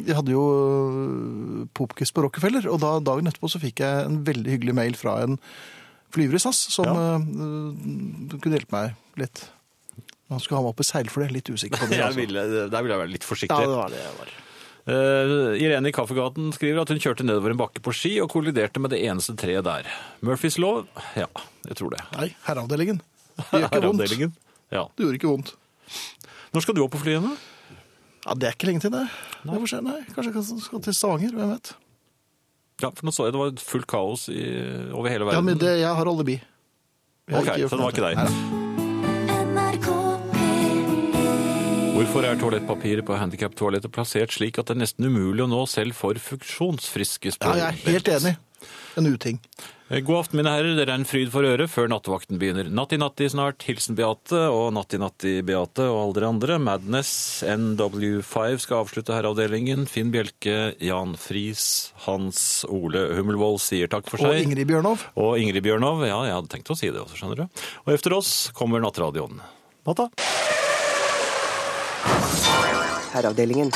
Jeg hadde jo øh, popquiz på Rockefeller, og da, dagen etterpå så fikk jeg en veldig hyggelig mail fra en flyver i SAS som Ja. uh, kunne hjelpe meg litt. Han skulle ha meg opp i seilfly, litt usikker på det. Altså. ville, der ville jeg være litt forsiktig. Ja, det var det jeg var. Eh, Irene i Kaffegaten skriver at hun kjørte nedover en bakke på ski og kolliderte med det eneste treet der. Murphys lov? Ja, jeg tror det. Nei, herreavdelingen. Det gjør ikke vondt. Ja. Det gjorde ikke vondt. Når skal du opp på flyet? nå? Ja, Det er ikke lenge til, det. Nei. får nei. Kanskje jeg skal til Stavanger, hvem vet. Ja, for nå så jeg det var fullt kaos i, over hele verden. Ja, men det, Jeg har alibi. Jeg Ok, ikke så det var ikke deg. Nei, Hvorfor er toalettpapiret på handikaptoalettet plassert slik at det er nesten umulig å nå selv for funksjonsfriske? Ja, jeg er helt enig. En uting. Eh, God aften, mine herrer. Dere er en fryd for øret før nattevakten begynner. Natti-natti snart. Hilsen Beate og natti-natti Beate og alle dere andre. Madness NW5 skal avslutte herreavdelingen. Finn Bjelke, Jan Friis, Hans Ole Hummelvold sier takk for seg. Og. Ingrid Bjørnov. Og Ingrid Bjørnov. Ja, jeg hadde tenkt å si det også, skjønner du. Og efter oss kommer Nattradioen. Natta. Herreavdelingen.